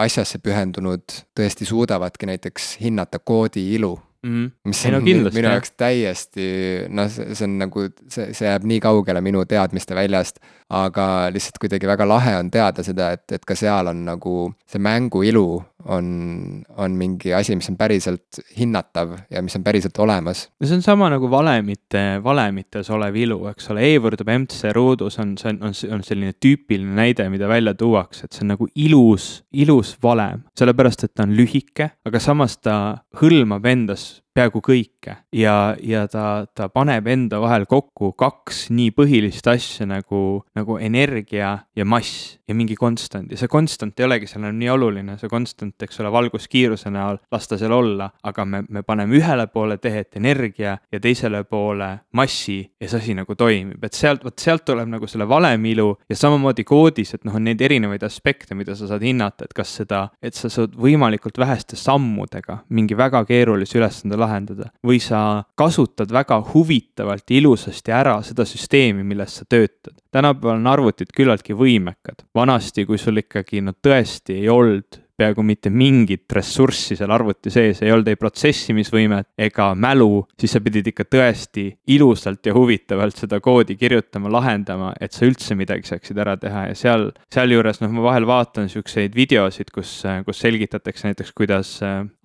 asjasse pühendunud tõesti suudavadki näiteks hinnata koodi ilu mm. -hmm. mis on no, kindlasti, minu jaoks täiesti, noh, see on nagu, see, see jääb nii kaugele minu teadmiste väljast, aga lihtsalt kuidagi väga lahe on teada seda, et, et ka seal on nagu see mängu ilu on, on mingi asi, mis on päriselt hinnatav ja mis on päriselt olemas. no see on sama nagu valemite, valemites olev ilu, eks ole, E võrdub MC ruudus on, see on, on, on selline tüüpiline näide, mida välja tuuakse, et see on nagu ilus, ilus valem, sellepärast et ta on lühike, aga samas ta hõlmab endas peaaegu kõike. Ja, ja ta, ta paneb enda vahel kokku kaks nii põhilist asja nagu, nagu energia ja mass ja mingi konstant ja see konstant ei olegi seal nii oluline, see konstant, eks ole, valguskiiruse näol, las ta seal olla, aga me, me paneme ühele poole tehet energia ja teisele poole massi ja see asi nagu toimib, et sealt, vot sealt tuleb nagu selle valemilu ja samamoodi koodis, et noh, on neid erinevaid aspekte, mida sa saad hinnata, et kas seda, et sa saad võimalikult väheste sammudega mingi väga keerulise ülesande lahendada või sa kasutad väga huvitavalt ja ilusasti ära seda süsteemi, milles sa töötad. tänapäeval on arvutid küllaltki võimekad, vanasti, kui sul ikkagi no tõesti ei olnud peaaegu mitte mingit ressurssi seal arvuti sees, ei olnud ei protsessimisvõimet ega mälu, siis sa pidid ikka tõesti ilusalt ja huvitavalt seda koodi kirjutama, lahendama, et sa üldse midagi saaksid ära teha. Ja seal, sealjuures noh, ma vahel vaatan siukseid videosid, kus, kus selgitatakse näiteks, kuidas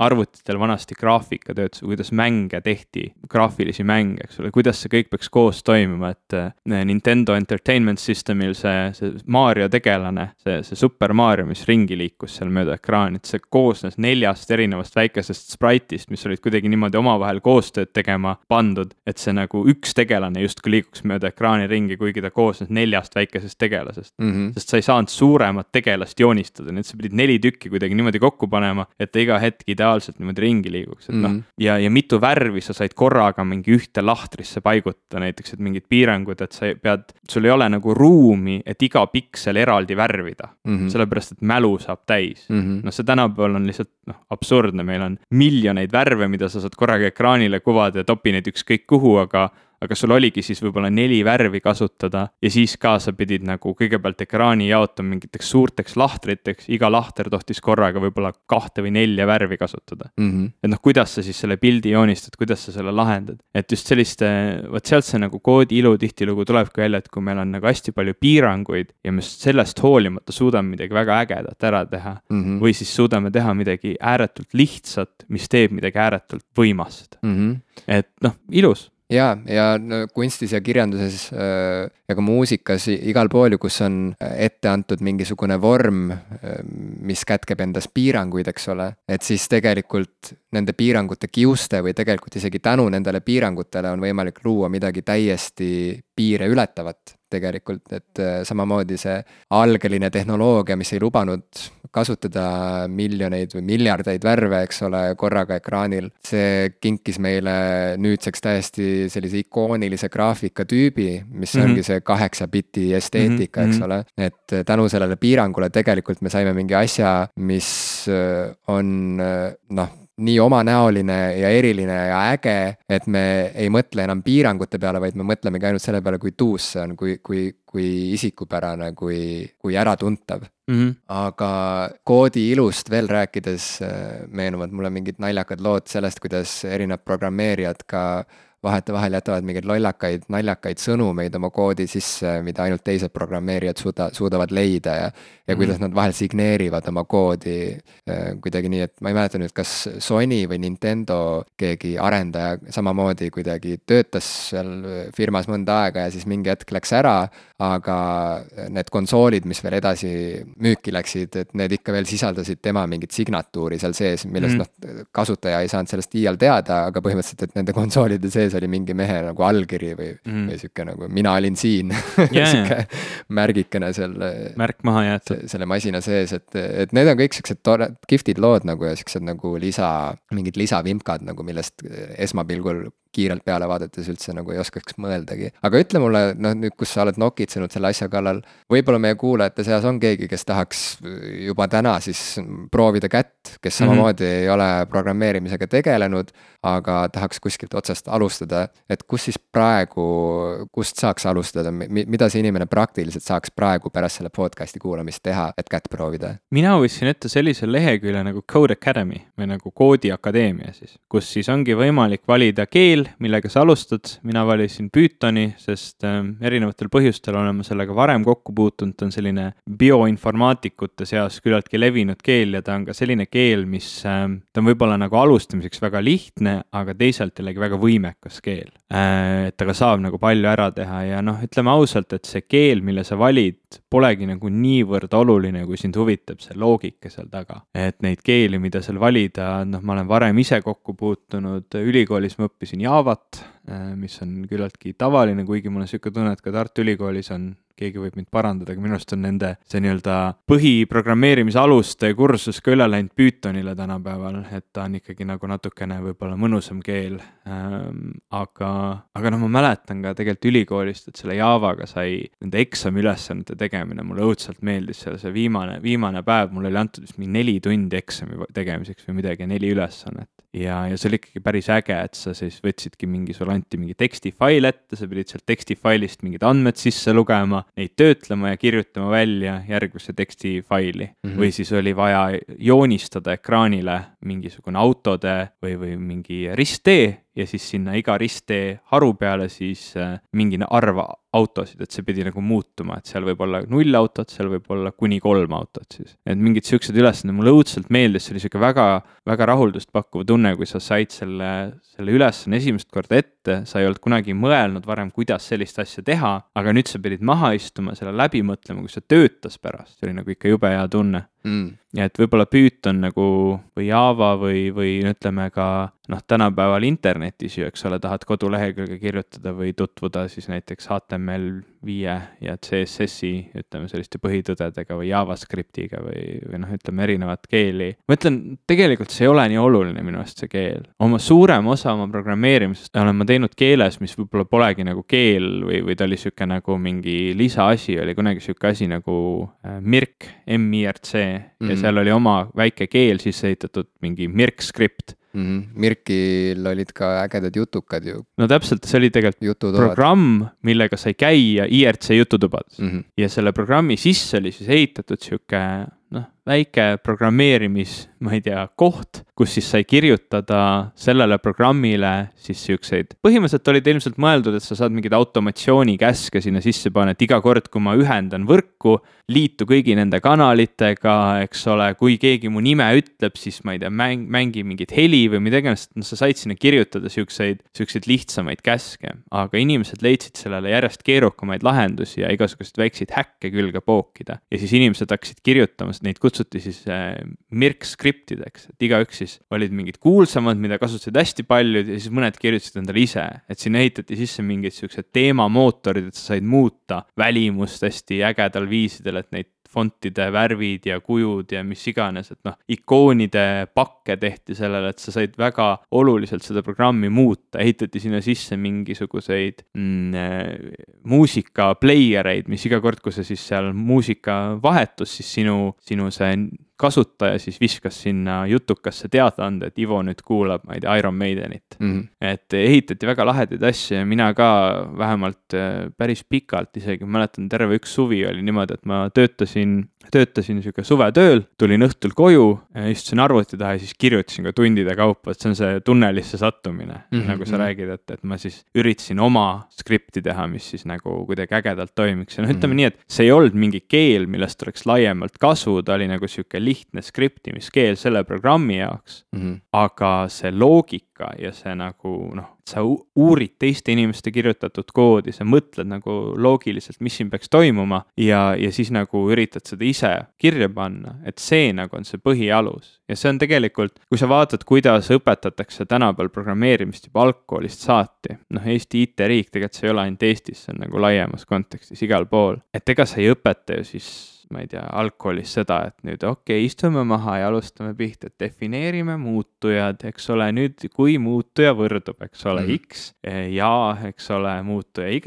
arvutitel vanasti graafika töötas, kuidas mänge tehti, graafilisi mänge, eks ole, kuidas see kõik peaks koos toimuma, et Nintendo Entertainment Systemil see, see Mario tegelane, see, see Super Mario, mis ringi liikus seal mööda ekraani, et see koosnes neljast erinevast väikesest sprite'ist, mis olid kuidagi niimoodi omavahel koostööd tegema pandud, et see nagu üks tegelane justkui liiguks mööda ekraani ringi, kuigi ta koosnes neljast väikesest tegelasest mm. -hmm. sest sa ei saanud suuremat tegelast joonistada, nii et sa pidid neli tükki kuidagi niimoodi kokku panema, et ta iga hetk ideaalselt niimoodi ringi liiguks, et mm -hmm. noh. Mhm. ja, ja mitu värvi sa said korraga mingi ühte lahtrisse paigutada, näiteks, et mingid piirangud, et sa pead, sul ei ole nagu ruumi, et iga piksel eraldi värvida mm. -hmm. sellepärast, et mälu saab täis mm -hmm.. Noh, see tänapäeval on lihtsalt noh, absurdne, meil on miljoneid värve, mida sa saad korraga ekraanile kuvada ja topi neid ükskõik kuhu, aga aga sul oligi siis võib-olla neli värvi kasutada ja siis ka sa pidid nagu kõigepealt ekraani jaotama mingiteks suurteks lahtriteks, iga lahter tohtis korraga võib-olla kahte või nelja värvi kasutada mm. -hmm. et noh, kuidas sa siis selle pildi joonistad, kuidas sa selle lahendad, et just selliste, vot sealt see nagu koodi ilu tihtilugu tulebki välja, et kui meil on nagu hästi palju piiranguid ja me sellest hoolimata suudame midagi väga ägedat ära teha mm. -hmm. või siis suudame teha midagi ääretult lihtsat, mis teeb midagi ääretult võimast mm. -hmm. et noh, ilus jaa, ja no kunstis ja kirjanduses äh, ja ka muusikas igal pool ju, kus on äh, ette antud mingisugune vorm, äh, mis kätkeb endas piiranguid, eks ole, et siis tegelikult nende piirangute kiuste või tegelikult isegi tänu nendele piirangutele on võimalik luua midagi täiesti piire ületavat tegelikult, et äh, samamoodi see algeline tehnoloogia, mis ei lubanud kasutada miljoneid või miljardeid värve, eks ole, korraga ekraanil, see kinkis meile nüüdseks täiesti sellise ikoonilise graafikatüübi, mis mm -hmm. ongi see kaheksa biti esteetika mm, -hmm. eks mhm. ole. et tänu sellele piirangule tegelikult me saime mingi asja, mis äh, on äh, noh, nii omanäoline ja eriline ja äge, et me ei mõtle enam piirangute peale, vaid me mõtlemegi ainult selle peale, kui tuus see on, kui, kui, kui isikupärane, kui, kui äratuntav mm. -hmm. aga koodi ilust veel rääkides äh, meenuvad mulle mingid naljakad lood sellest, kuidas erinevad programmeerijad ka vahetevahel jätavad mingeid lollakaid, naljakaid sõnumeid oma koodi sisse, mida ainult teised programmeerijad suuda, suudavad leida ja ja kuidas mm nad vahel signeerivad oma koodi äh, kuidagi nii, et ma ei mäleta nüüd, kas Sony või Nintendo keegi arendaja samamoodi kuidagi töötas seal firmas mõnda aega ja siis mingi hetk läks ära, aga need konsoolid, mis veel edasi müüki läksid, et need ikka veel sisaldasid tema mingit signatuuri seal sees, millest mm noh, kasutaja ei saanud sellest iial teada, aga põhimõtteliselt, et nende konsoolide sees oli mingi mehe nagu allkiri või mm, või sihuke nagu mina olin siin yeah. sihuke märgikene seal. märk maha jäetud selle masina sees, et, et need on kõik siuksed tore, kihvtid lood nagu ja siuksed nagu lisa, mingid lisavimkad nagu, millest esmapilgul kiirelt peale vaadates üldse nagu ei oskaks mõeldagi. aga ütle mulle, noh nüüd, kus sa oled nokitsenud selle asja kallal, võib-olla meie kuulajate seas on keegi, kes tahaks juba täna siis proovida kätt, kes mhm. samamoodi mm -hmm. ei ole programmeerimisega tegelenud, aga tahaks kuskilt otsast alustada, et kus siis praegu, kust saaks alustada, mida see inimene praktiliselt saaks praegu pärast selle podcast'i kuulamist teha, et kätt proovida? mina võtsin ette sellise lehekülje nagu Code Academy või nagu koodiakadeemia siis, kus siis ongi võimalik valida keel, millega sa alustad, mina valisin Pythoni, sest äh, erinevatel põhjustel olen ma sellega varem kokku puutunud, ta on selline bioinformaatikute seas küllaltki levinud keel ja ta on ka selline keel, mis äh,, ta on võib-olla nagu alustamiseks väga lihtne, aga teisalt jällegi väga võimekas keel. Et temaga saab nagu palju ära teha ja noh, ütleme ausalt, et see keel, mille sa valid, polegi nagu niivõrd oluline, kui sind huvitab see loogika seal taga. et neid keeli, mida seal valida, noh, ma olen varem ise kokku puutunud, ülikoolis ma õppisin Javat, äh, mis on küllaltki tavaline, kuigi mul on niisugune tunne, et ka Tartu Ülikoolis on, keegi võib mind parandada, aga minu arust on nende see nii-öelda põhiprogrammeerimise aluste kursus ka üle läinud Pythonile tänapäeval, et ta on ikkagi nagu natukene võib-olla mõnusam keel ähm,. aga, aga noh, ma mäletan ka tegelikult ülikoolist, et selle Javaga sai nende eksamiülesannete tegemine, mulle õudselt meeldis seal see viimane, viimane päev, mulle oli antud vist mingi neli tundi eksami tegemiseks või midagi, neli ülesannet ja, ja see oli ikkagi päris äge, et sa siis võtsidki mingi, sulle anti mingi tekstifail ette, sa pidid sealt tekstifailist mingid andmed sisse lugema, neid töötlema ja kirjutama välja järgmisse tekstifaili mm. -hmm. või siis oli vaja joonistada ekraanile mingisugune autode või, või mingi risttee ja siis sinna iga risttee haru peale siis äh, mingi arv autosid, et see pidi nagu muutuma, et seal võib olla null autot, seal võib olla kuni kolm autot siis. et mingid siuksed ülesanded mulle õudselt meeldis, see oli sihuke väga, väga rahuldust pakkuv tunne, kui sa said selle, selle ülesanne esimest korda ette, sa ei olnud kunagi mõelnud varem, kuidas sellist asja teha, aga nüüd sa pidid maha istuma, selle läbi mõtlema, kui see töötas pärast, see oli nagu ikka jube hea tunne mm.. ja et võib-olla Python nagu või Java või, või ütleme ka noh, tänapäeval internetis ju, eks ole, tahad kodulehekülge kirjutada või tutvuda siis näiteks HTML viie ja CSS-i, ütleme selliste põhitõdedega või JavaScriptiga või, või noh, ütleme erinevat keeli. ma ütlen, tegelikult see ei ole nii oluline minu arust, see keel. oma suurem osa oma programmeerimisest olen ma teinud keeles, mis võib-olla polegi nagu keel või, või ta oli sihuke nagu mingi lisaasi, oli kunagi sihuke asi nagu äh, Mirk, M-I-R-C mm -hmm. ja mhm. seal oli oma väike keel sisse ehitatud, mingi Mirk skript mm. -hmm. Mirkil olid ka ägedad jutukad ju. no täpselt, see oli tegelikult programm, millega sai käia IRC jututubades mm -hmm. ja selle programmi sisse oli siis ehitatud sihuke noh, väike programmeerimis, ma ei tea, koht, kus siis sai kirjutada sellele programmile siis siukseid, põhimõtteliselt olid ilmselt mõeldud, et sa saad mingeid automatsioonikäske sinna sisse panna, et iga kord, kui ma ühendan võrku, liitu kõigi nende kanalitega, eks ole, kui keegi mu nime ütleb, siis ma ei tea, mäng, mängi mingit heli või mida iganes, noh, sa said sinna kirjutada siukseid, siukseid lihtsamaid käske. aga inimesed leidsid sellele järjest keerukamaid lahendusi ja igasuguseid väikseid häkke külge pookida. ja siis inimesed hakkasid kirjutama, neid kutsuti siis äh, Mirk skriptideks, et igaüks siis olid mingid kuulsamad, mida kasutasid hästi paljud ja siis mõned kirjutasid endale ise, et sinna ehitati sisse mingid siuksed teemamootorid, et sa said muuta välimust hästi ägedal viisidel et neid fontide värvid ja kujud ja mis iganes, et noh, ikoonide pakke tehti sellele, et sa said väga oluliselt seda programmi muuta, ehitati sinna sisse mingisuguseid mm, äh, muusika player eid, mis iga kord, kui sa siis seal muusika vahetus, siis sinu, sinu see kasutaja siis viskas sinna jutukasse teadaande, et Ivo nüüd kuulab, ma ei tea, Iron Maidenit mm. -hmm. et ehitati väga lahedaid asju ja mina ka vähemalt äh, päris pikalt isegi, mäletan, terve üks suvi oli niimoodi, et ma töötasin töötasin sihuke suvetööl, tulin õhtul koju, istusin arvuti taha ja siis kirjutasin ka tundide kaupa, et see on see tunnelisse sattumine mm, -hmm. nagu sa mhm. räägid, et, et ma siis üritasin oma skripti teha, mis siis nagu kuidagi ägedalt toimiks ja noh, ütleme mm -hmm. nii, et see ei olnud mingi keel, millest oleks laiemalt kasu, ta oli nagu sihuke lihtne skriptimiskeel selle programmi jaoks mm. -hmm. aga see loogika ja see nagu noh sa uurid teiste inimeste kirjutatud koodi, sa mõtled nagu loogiliselt, mis siin peaks toimuma ja, ja siis nagu üritad seda ise kirja panna, et see nagu on see põhialus. ja see on tegelikult, kui sa vaatad, kuidas õpetatakse tänapäeval programmeerimist juba algkoolist saati, noh, Eesti IT-riik tegelikult see ei ole ainult Eestis, see on nagu laiemas kontekstis igal pool, et ega sa ei õpeta ju siis ma ei tea, algkoolis seda, et nüüd okei okay,, istume maha ja alustame pihta, et defineerime muutujad, eks ole, nüüd kui muutuja võrdub, eks ole mm, -hmm. X ja eks ole, muutuja Y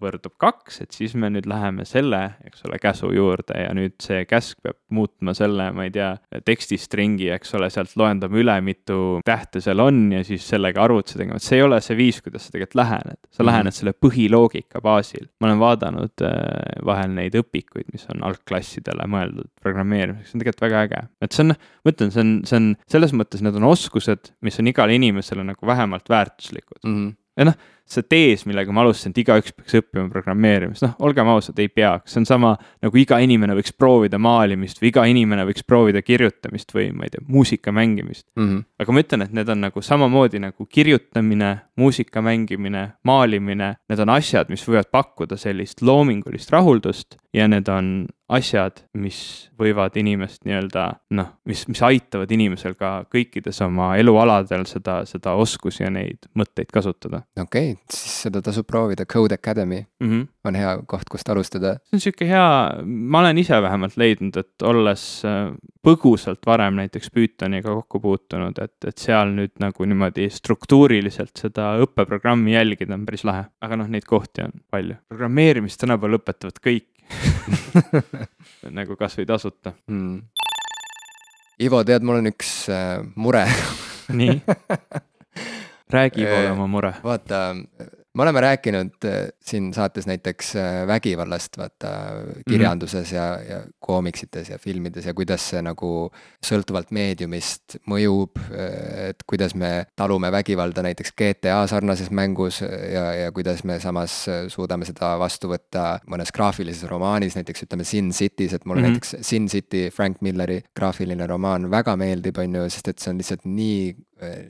võrdub kaks, et siis me nüüd läheme selle, eks ole, käsu juurde ja nüüd see käsk peab muutma selle, ma ei tea, tekstistringi, eks ole, sealt loendame üle, mitu tähte seal on ja siis sellega arvutuse tegema, et see ei ole see viis, kuidas sa tegelikult lähened. sa mm -hmm. lähened selle põhiloogika baasil. ma olen vaadanud äh, vahel neid õpikuid, mis on algklassidele mõeldud programmeerimiseks, see on tegelikult väga äge. et see on, ma ütlen, see on, see on selles mõttes, need on oskused, mis on igale inimesele nagu vähemalt väärtuslikud mm. -hmm ja noh, see tees, millega ma alustasin, et igaüks peaks õppima programmeerimist, noh, olgem ausad, ei peaks, see on sama nagu iga inimene võiks proovida maalimist või iga inimene võiks proovida kirjutamist või ma ei tea, muusika mängimist mm. -hmm. aga ma ütlen, et need on nagu samamoodi nagu kirjutamine, muusika mängimine, maalimine, need on asjad, mis võivad pakkuda sellist loomingulist rahuldust ja need on asjad, mis võivad inimest nii-öelda noh, mis, mis aitavad inimesel ka kõikides oma elualadel seda, seda oskusi ja neid mõtteid kasutada. okei okay,, siis seda tasub proovida, Code Academy mm -hmm. on hea koht, kust alustada. see on sihuke hea, ma olen ise vähemalt leidnud, et olles äh, põgusalt varem näiteks Pythoniga kokku puutunud, et, et seal nüüd nagu niimoodi struktuuriliselt seda õppeprogrammi jälgida on päris lahe, aga noh, neid kohti on palju. programmeerimist tänapäeval õpetavad kõik. Nagu kasvõi tasuta. Mm.. Ivo, tead, mul on üks äh, mure. Nii räägi poole oma mure. vaata, me oleme rääkinud äh, siin saates näiteks äh, vägivallast, vaata kirjanduses mm -hmm. ja, ja koomiksites ja filmides ja kuidas see nagu sõltuvalt meediumist mõjub. Äh, et kuidas me talume vägivalda näiteks GTA sarnases mängus ja, ja kuidas me samas suudame seda vastu võtta mõnes graafilises romaanis, näiteks ütleme Sin City's, et mulle mm -hmm. näiteks Sin City, Frank Milleri graafiline romaan väga meeldib, on ju, sest et see on lihtsalt nii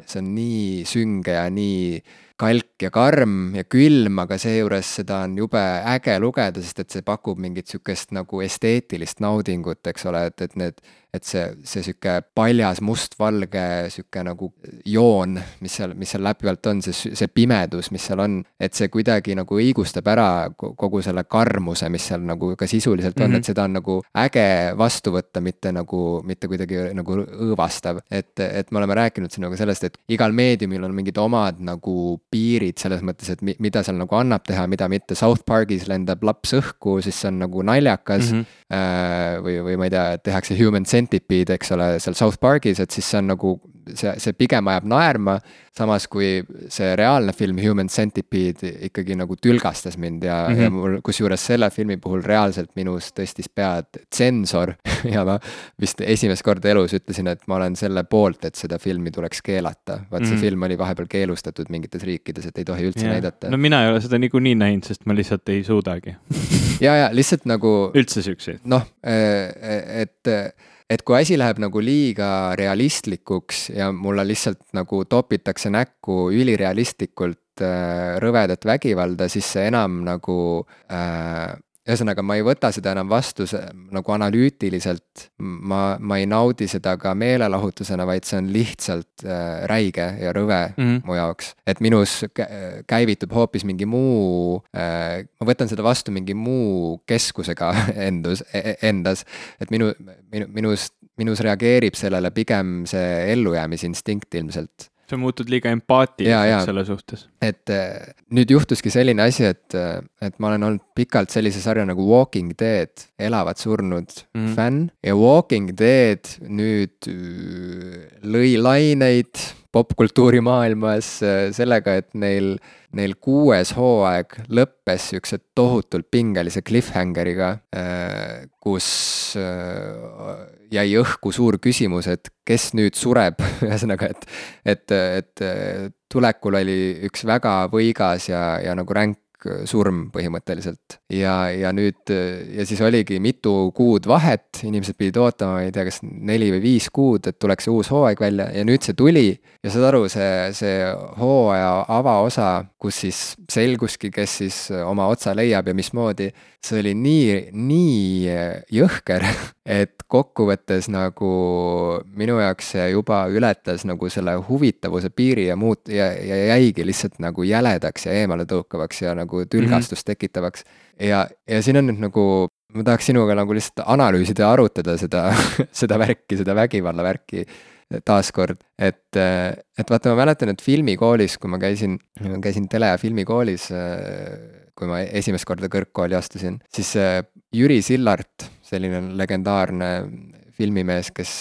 see on nii sünge ja nii kalk ja karm ja külm, aga seejuures seda on jube äge lugeda, sest et see pakub mingit sihukest nagu esteetilist naudingut, eks ole, et, et need et see, see sihuke paljas mustvalge sihuke nagu joon, mis seal, mis seal läbivalt on, see, see pimedus, mis seal on, et see kuidagi nagu õigustab ära kogu selle karmuse, mis seal nagu ka sisuliselt on mm, -hmm. et seda on nagu äge vastu võtta, mitte nagu, mitte kuidagi nagu õõvastav. et, et me oleme rääkinud sinuga sellest, et igal meediumil on mingid omad nagu piirid selles mõttes, et mi, mida seal nagu annab teha, mida mitte, South Park'is lendab laps õhku, siis see on nagu naljakas mm. -hmm. või, või ma ei tea, tehakse human centipede, eks ole, seal South Park'is, et siis see on nagu see, see pigem ajab naerma, samas kui see reaalne film Human Centipede ikkagi nagu tülgastas mind ja mm, -hmm. ja mul kusjuures selle filmi puhul reaalselt minus tõstis pead tsensor ja ma vist esimest korda elus ütlesin, et ma olen selle poolt, et seda filmi tuleks keelata. vaat see mm -hmm. film oli vahepeal keelustatud mingites riikides, et ei tohi üldse yeah. näidata. no mina ei ole seda niikuinii näinud, sest ma lihtsalt ei suudagi ja, ja lihtsalt nagu. üldse siukseid. noh, et et kui asi läheb nagu liiga realistlikuks ja mulle lihtsalt nagu topitakse näkku ülirealistlikult äh, rõvedat vägivalda, siis see enam nagu äh, ühesõnaga, ma ei võta seda enam vastu nagu analüütiliselt, ma, ma ei naudi seda ka meelelahutusena, vaid see on lihtsalt äh, räige ja rõve mm -hmm. mu jaoks. et minus käivitub hoopis mingi muu äh,, ma võtan seda vastu mingi muu keskusega endus e, endas. et minu, minu, minus, minus reageerib sellele pigem see ellujäämisinstinkt ilmselt sa muutud liiga empaatiliseks selle suhtes. et äh, nüüd juhtuski selline asi, et, äh, et ma olen olnud pikalt sellise sarja nagu Walking Dead, elavad surnud mm -hmm. fänn ja Walking Dead nüüd äh, lõi laineid popkultuuri maailmas sellega, et neil, neil kuues hooaeg lõppes siukse tohutult pingelise cliffhangeriga, kus jäi õhku suur küsimus, et kes nüüd sureb, ühesõnaga, et, et, et tulekul oli üks väga võigas ja, ja nagu ränk surm põhimõtteliselt. ja, ja nüüd ja siis oligi mitu kuud vahet, inimesed pidid ootama, ma ei tea, kas neli või viis kuud, et tuleks uus hooaeg välja ja nüüd see tuli. ja saad aru, see, see hooaja avaosa, kus siis selguski, kes siis oma otsa leiab ja mismoodi see oli nii, nii jõhker, et kokkuvõttes nagu minu jaoks see juba ületas nagu selle huvitavuse piiri ja muut- ja, ja jäigi lihtsalt nagu jäledaks ja eemaletõukavaks ja nagu tülgastust mm -hmm. tekitavaks. ja, ja siin on nüüd nagu, ma tahaks sinuga nagu lihtsalt analüüsida ja arutada seda seda värki, seda vägivalla värki taaskord, et, et vaata, ma mäletan, et filmikoolis, kui ma käisin, käisin tele- ja filmikoolis kui ma esimest korda kõrgkooli astusin, siis äh, Jüri Sillart, selline legendaarne filmimees, kes,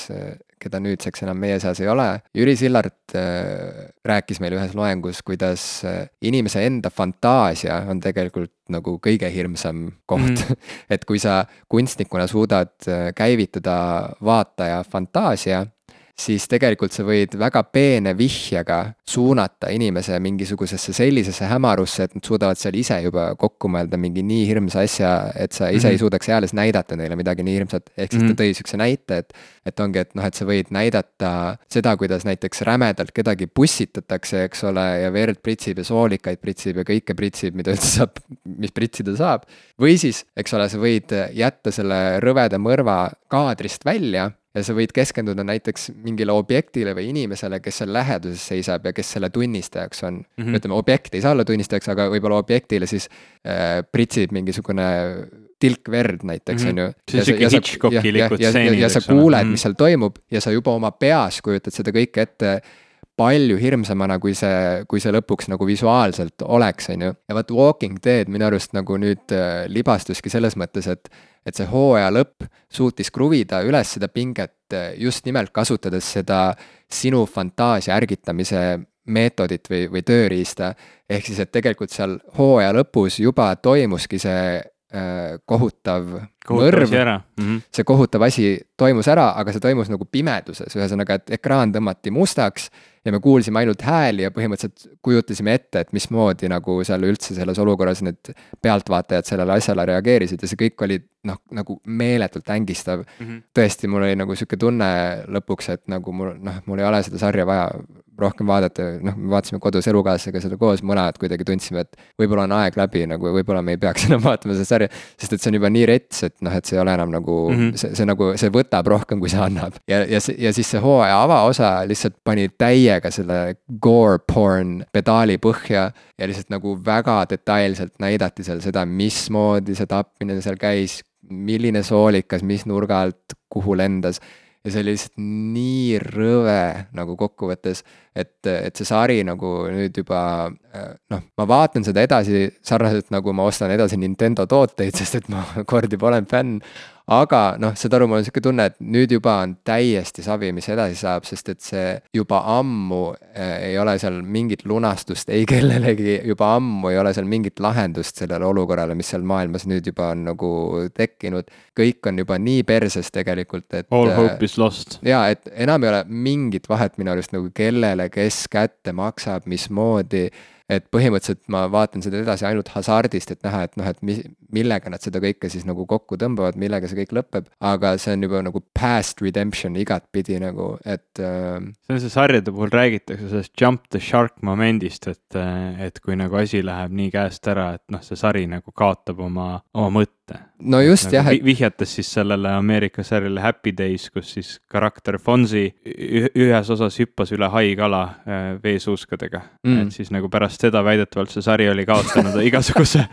keda nüüdseks enam meie seas ei ole. Jüri Sillart äh, rääkis meile ühes loengus, kuidas äh, inimese enda fantaasia on tegelikult nagu kõige hirmsam koht mm. -hmm. et kui sa kunstnikuna suudad käivitada vaataja fantaasia siis tegelikult sa võid väga peene vihjega suunata inimese mingisugusesse sellisesse hämarusse, et nad suudavad seal ise juba kokku mõelda mingi nii hirmsa asja, et sa ise mm -hmm. ei mhm. suudaks eales näidata neile midagi nii hirmsat. ehk siis mm -hmm. ta mhm. tõi siukse näite, et, et ongi, et noh, et sa võid näidata seda, kuidas näiteks rämedalt kedagi pussitatakse, eks ole, ja verd pritsib ja soolikaid pritsib ja kõike pritsib, mida üldse saab, mis pritsida saab. või siis, eks ole, sa võid jätta selle rõveda mõrva kaadrist välja ja sa võid keskenduda näiteks mingile objektile või inimesele, kes seal läheduses seisab ja kes selle tunnistajaks on mm. -hmm. ütleme, objekt ei saa olla tunnistajaks, aga võib-olla objektile siis äh, pritsib mingisugune tilk verd näiteks, mhm. on ju. see on sihuke Hitchcocki-likud stseenid. ja sa kuuled, mis seal toimub ja sa juba oma peas kujutad seda kõike ette palju hirmsamana, kui see, kui see lõpuks nagu visuaalselt oleks, on ju. ja vot Walking Dead minu arust nagu nüüd äh, libastuski selles mõttes, et et see hooaja lõpp suutis kruvida üles seda pinget just nimelt kasutades seda sinu fantaasia ärgitamise meetodit või, või tööriista. ehk siis, et tegelikult seal hooaja lõpus juba toimuski see äh, kohutav mõrv, mm -hmm. see kohutav asi toimus ära, aga see toimus nagu pimeduses, ühesõnaga, et ekraan tõmmati mustaks ja me kuulsime ainult hääli ja põhimõtteliselt kujutasime ette, et mismoodi nagu seal üldse selles olukorras need pealtvaatajad sellele asjale reageerisid ja see kõik oli noh, nagu meeletult ängistav mm. -hmm. tõesti, mul oli nagu sihuke tunne lõpuks, et nagu mul noh, mul ei ole seda sarja vaja rohkem vaadata, noh, me vaatasime kodus elukaaslasega seda koos, mõlemad kuidagi tundsime, et võib-olla on aeg läbi nagu, võib-olla me ei peaks enam vaatama seda sarja. sest et see on juba nii rets, et noh, et see ei ole enam nagu mm, -hmm. see, see nagu, see võtab rohkem, kui see annab. ja, ja ja siis see hooaja avaosa lihtsalt pani täiega selle gore porn pedaali põhja. ja lihtsalt nagu väga detailselt näidati seal seda, mismoodi see tapmine seal käis, milline soolikas, mis nurga alt, kuhu lendas. Ja see oli lihtsalt nii rõve nagu kokkuvõttes, et, et see sari nagu nüüd juba noh, ma vaatan seda edasi sarnaselt nagu ma ostan edasi Nintendo tooteid, sest et ma kord juba olen fänn aga noh, saad aru, mul on sihuke tunne, et nüüd juba on täiesti savi, mis edasi saab, sest et see juba ammu äh, ei ole seal mingit lunastust ei kellelegi, juba ammu ei ole seal mingit lahendust sellele olukorrale, mis seal maailmas nüüd juba on nagu tekkinud. kõik on juba nii perses tegelikult, et. All äh, hope is lost. ja, et enam ei ole mingit vahet minu arust nagu kellele, kes kätte maksab, mismoodi et põhimõtteliselt ma vaatan seda edasi ainult hasardist, et näha, et noh, et mis, millega nad seda kõike siis nagu kokku tõmbavad, millega see kõik lõpeb. aga see on juba nagu past redemption igatpidi nagu, et äh.... see on see sarjade puhul räägitakse sellest jump the shark momendist, et, et kui nagu asi läheb nii käest ära, et noh, see sari nagu kaotab oma, oma mõtte no just nagu jah et.... vihjates siis sellele Ameerika sarjale Happy Days, kus siis karakter Fonzi ühes osas hüppas üle haikala äh, veesuuskadega mm.. et siis nagu pärast seda väidetavalt see sari oli kaotanud igasuguse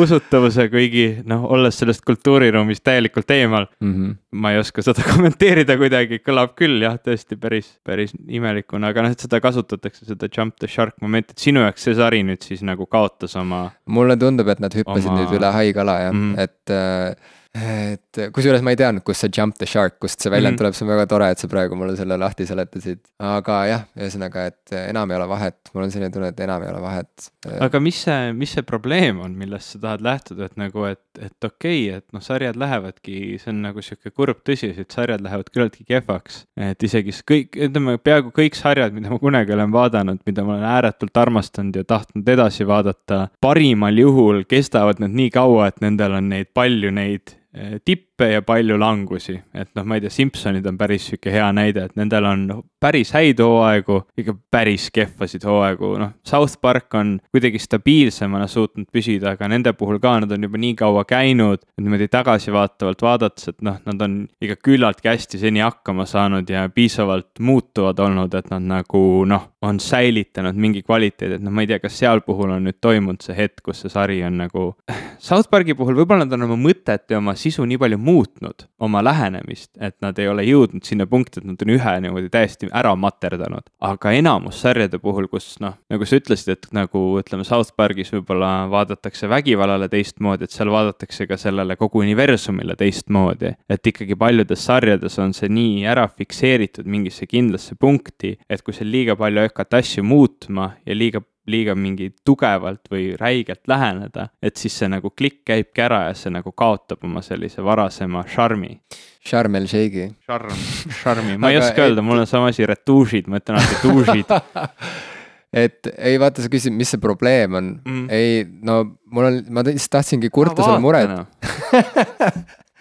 usutavuse, kuigi noh, olles sellest kultuuriruumist täielikult eemal mm. -hmm. ma ei oska seda kommenteerida kuidagi, kõlab küll jah, tõesti päris, päris imelikuna, aga noh, et seda kasutatakse, seda jump the shark momenti, et sinu jaoks see sari nüüd siis nagu kaotas oma. mulle tundub, et nad hüppasid oma... nüüd üle haikala jah mm, -hmm. et äh, et kusjuures ma ei teadnud, kust see jump the shark, kust see väljend mm -hmm. tuleb, see on väga tore, et sa praegu mulle selle lahti seletasid. aga jah, ühesõnaga, et enam ei ole vahet, mul on selline tunne, et enam ei ole vahet. aga mis see, mis see probleem on, millest sa tahad lähtuda, et nagu, et, et okei okay,, et noh, sarjad lähevadki, see on nagu sihuke kurb tõsiasi, et sarjad lähevad küllaltki kehvaks. et isegi kõik, ütleme peaaegu kõik sarjad, mida ma kunagi olen vaadanud, mida ma olen ääretult armastanud ja tahtnud edasi vaadata, parimal juhul kestavad need nii kaua, et nendel on neid palju neid tippe ja palju langusi, et noh, ma ei tea, Simsonid on päris sihuke hea näide, et nendel on päris häid hooaegu, ikka päris kehvasid hooaegu, noh, South Park on kuidagi stabiilsemana suutnud püsida, aga nende puhul ka nad on juba nii kaua käinud, et niimoodi tagasivaatavalt vaadates, et noh, nad on ikka küllaltki hästi seni hakkama saanud ja piisavalt muutuvad olnud, et nad nagu noh, on säilitanud mingi kvaliteedi, et noh, ma ei tea, kas seal puhul on nüüd toimunud see hetk, kus see sari on nagu South Parki puhul võib-olla nad on oma mõtet ja oma sisu nii palju muutnud, oma lähenemist, et nad ei ole jõudnud sinna punkti, et nad on ühe niimoodi täiesti ära materdanud. aga enamus sarjade puhul, kus noh, nagu sa ütlesid, et nagu ütleme, South Parkis võib-olla vaadatakse vägivallale teistmoodi, et seal vaadatakse ka sellele kogu universumile teistmoodi. et ikkagi paljudes sarjades on see nii ära fikseeritud mingisse kindlasse punkti, et kui seal liiga palju hakata asju muutma ja liiga liiga mingi tugevalt või räigelt läheneda, et siis see nagu klikk käibki ära ja see nagu kaotab oma sellise varasema šarmi. Charm el Sheikhi. Charm, šarmi, ma ei oska öelda, mul on sama asi, retuušid, ma ütlen alati tuušid et ei vaata, sa küsid, mis see probleem on. Mm., ei no mul on, ma lihtsalt tahtsingi kurta sulle muret.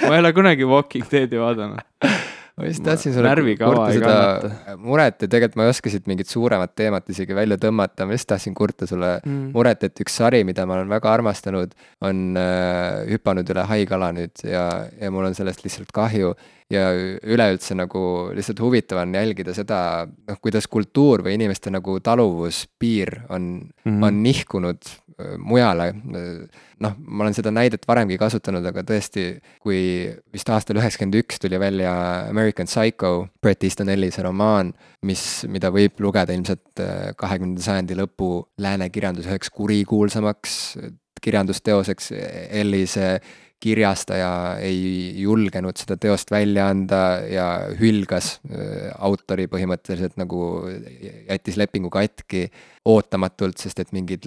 ma ei ole kunagi Walking Deadi vaadanud ma just tahtsin sulle kurta seda muret ja tegelikult ma ei oska siit mingit suuremat teemat isegi välja tõmmata, ma just tahtsin kurta sulle mm. muret, et üks sari, mida ma olen väga armastanud, on äh, hüpanud üle haigala nüüd ja, ja mul on sellest lihtsalt kahju ja üleüldse nagu lihtsalt huvitav on jälgida seda, noh, kuidas kultuur või inimeste nagu taluvuspiir on mm, -hmm. on nihkunud mujale. Noh, ma olen seda näidet varemgi kasutanud, aga tõesti, kui vist aastal üheksakümmend üks tuli välja American Psycho, Bret Easton Ellise romaan, mis, mida võib lugeda ilmselt äh, kahekümnenda sajandi lõpu lääne kirjanduse üheks kurikuulsamaks kirjandusteoseks, Ellise kirjastaja ei julgenud seda teost välja anda ja hülgas äh, autori põhimõtteliselt nagu jättis lepingu katki ootamatult, sest et mingid,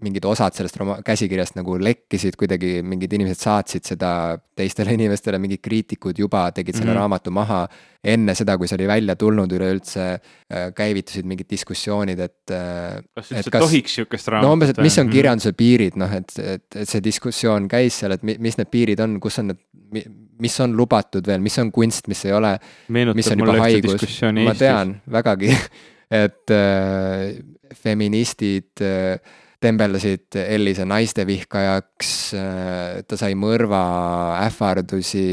mingid osad sellest roma-, käsikirjast nagu lekkisid kuidagi, mingid inimesed saatsid seda teistele inimestele, mingid kriitikud juba tegid selle mm -hmm. raamatu maha. enne seda, kui see oli välja tulnud, üleüldse äh, käivitusid mingid diskussioonid, et. Äh, kas üldse tohiks sihukest raamatut? no umbes, et mis on kirjanduse piirid, noh, et, et, et see diskussioon käis seal, et mis need piirid on, kus on need mis on lubatud veel, mis on kunst, mis ei ole. meenutab mulle ühte diskussiooni Eestis. ma tean, vägagi et äh, feministid äh, tembeldasid Ellise naistevihkajaks äh,, ta sai mõrva ähvardusi,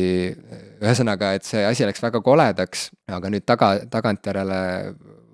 ühesõnaga, et see asi läks väga koledaks, aga nüüd taga, tagantjärele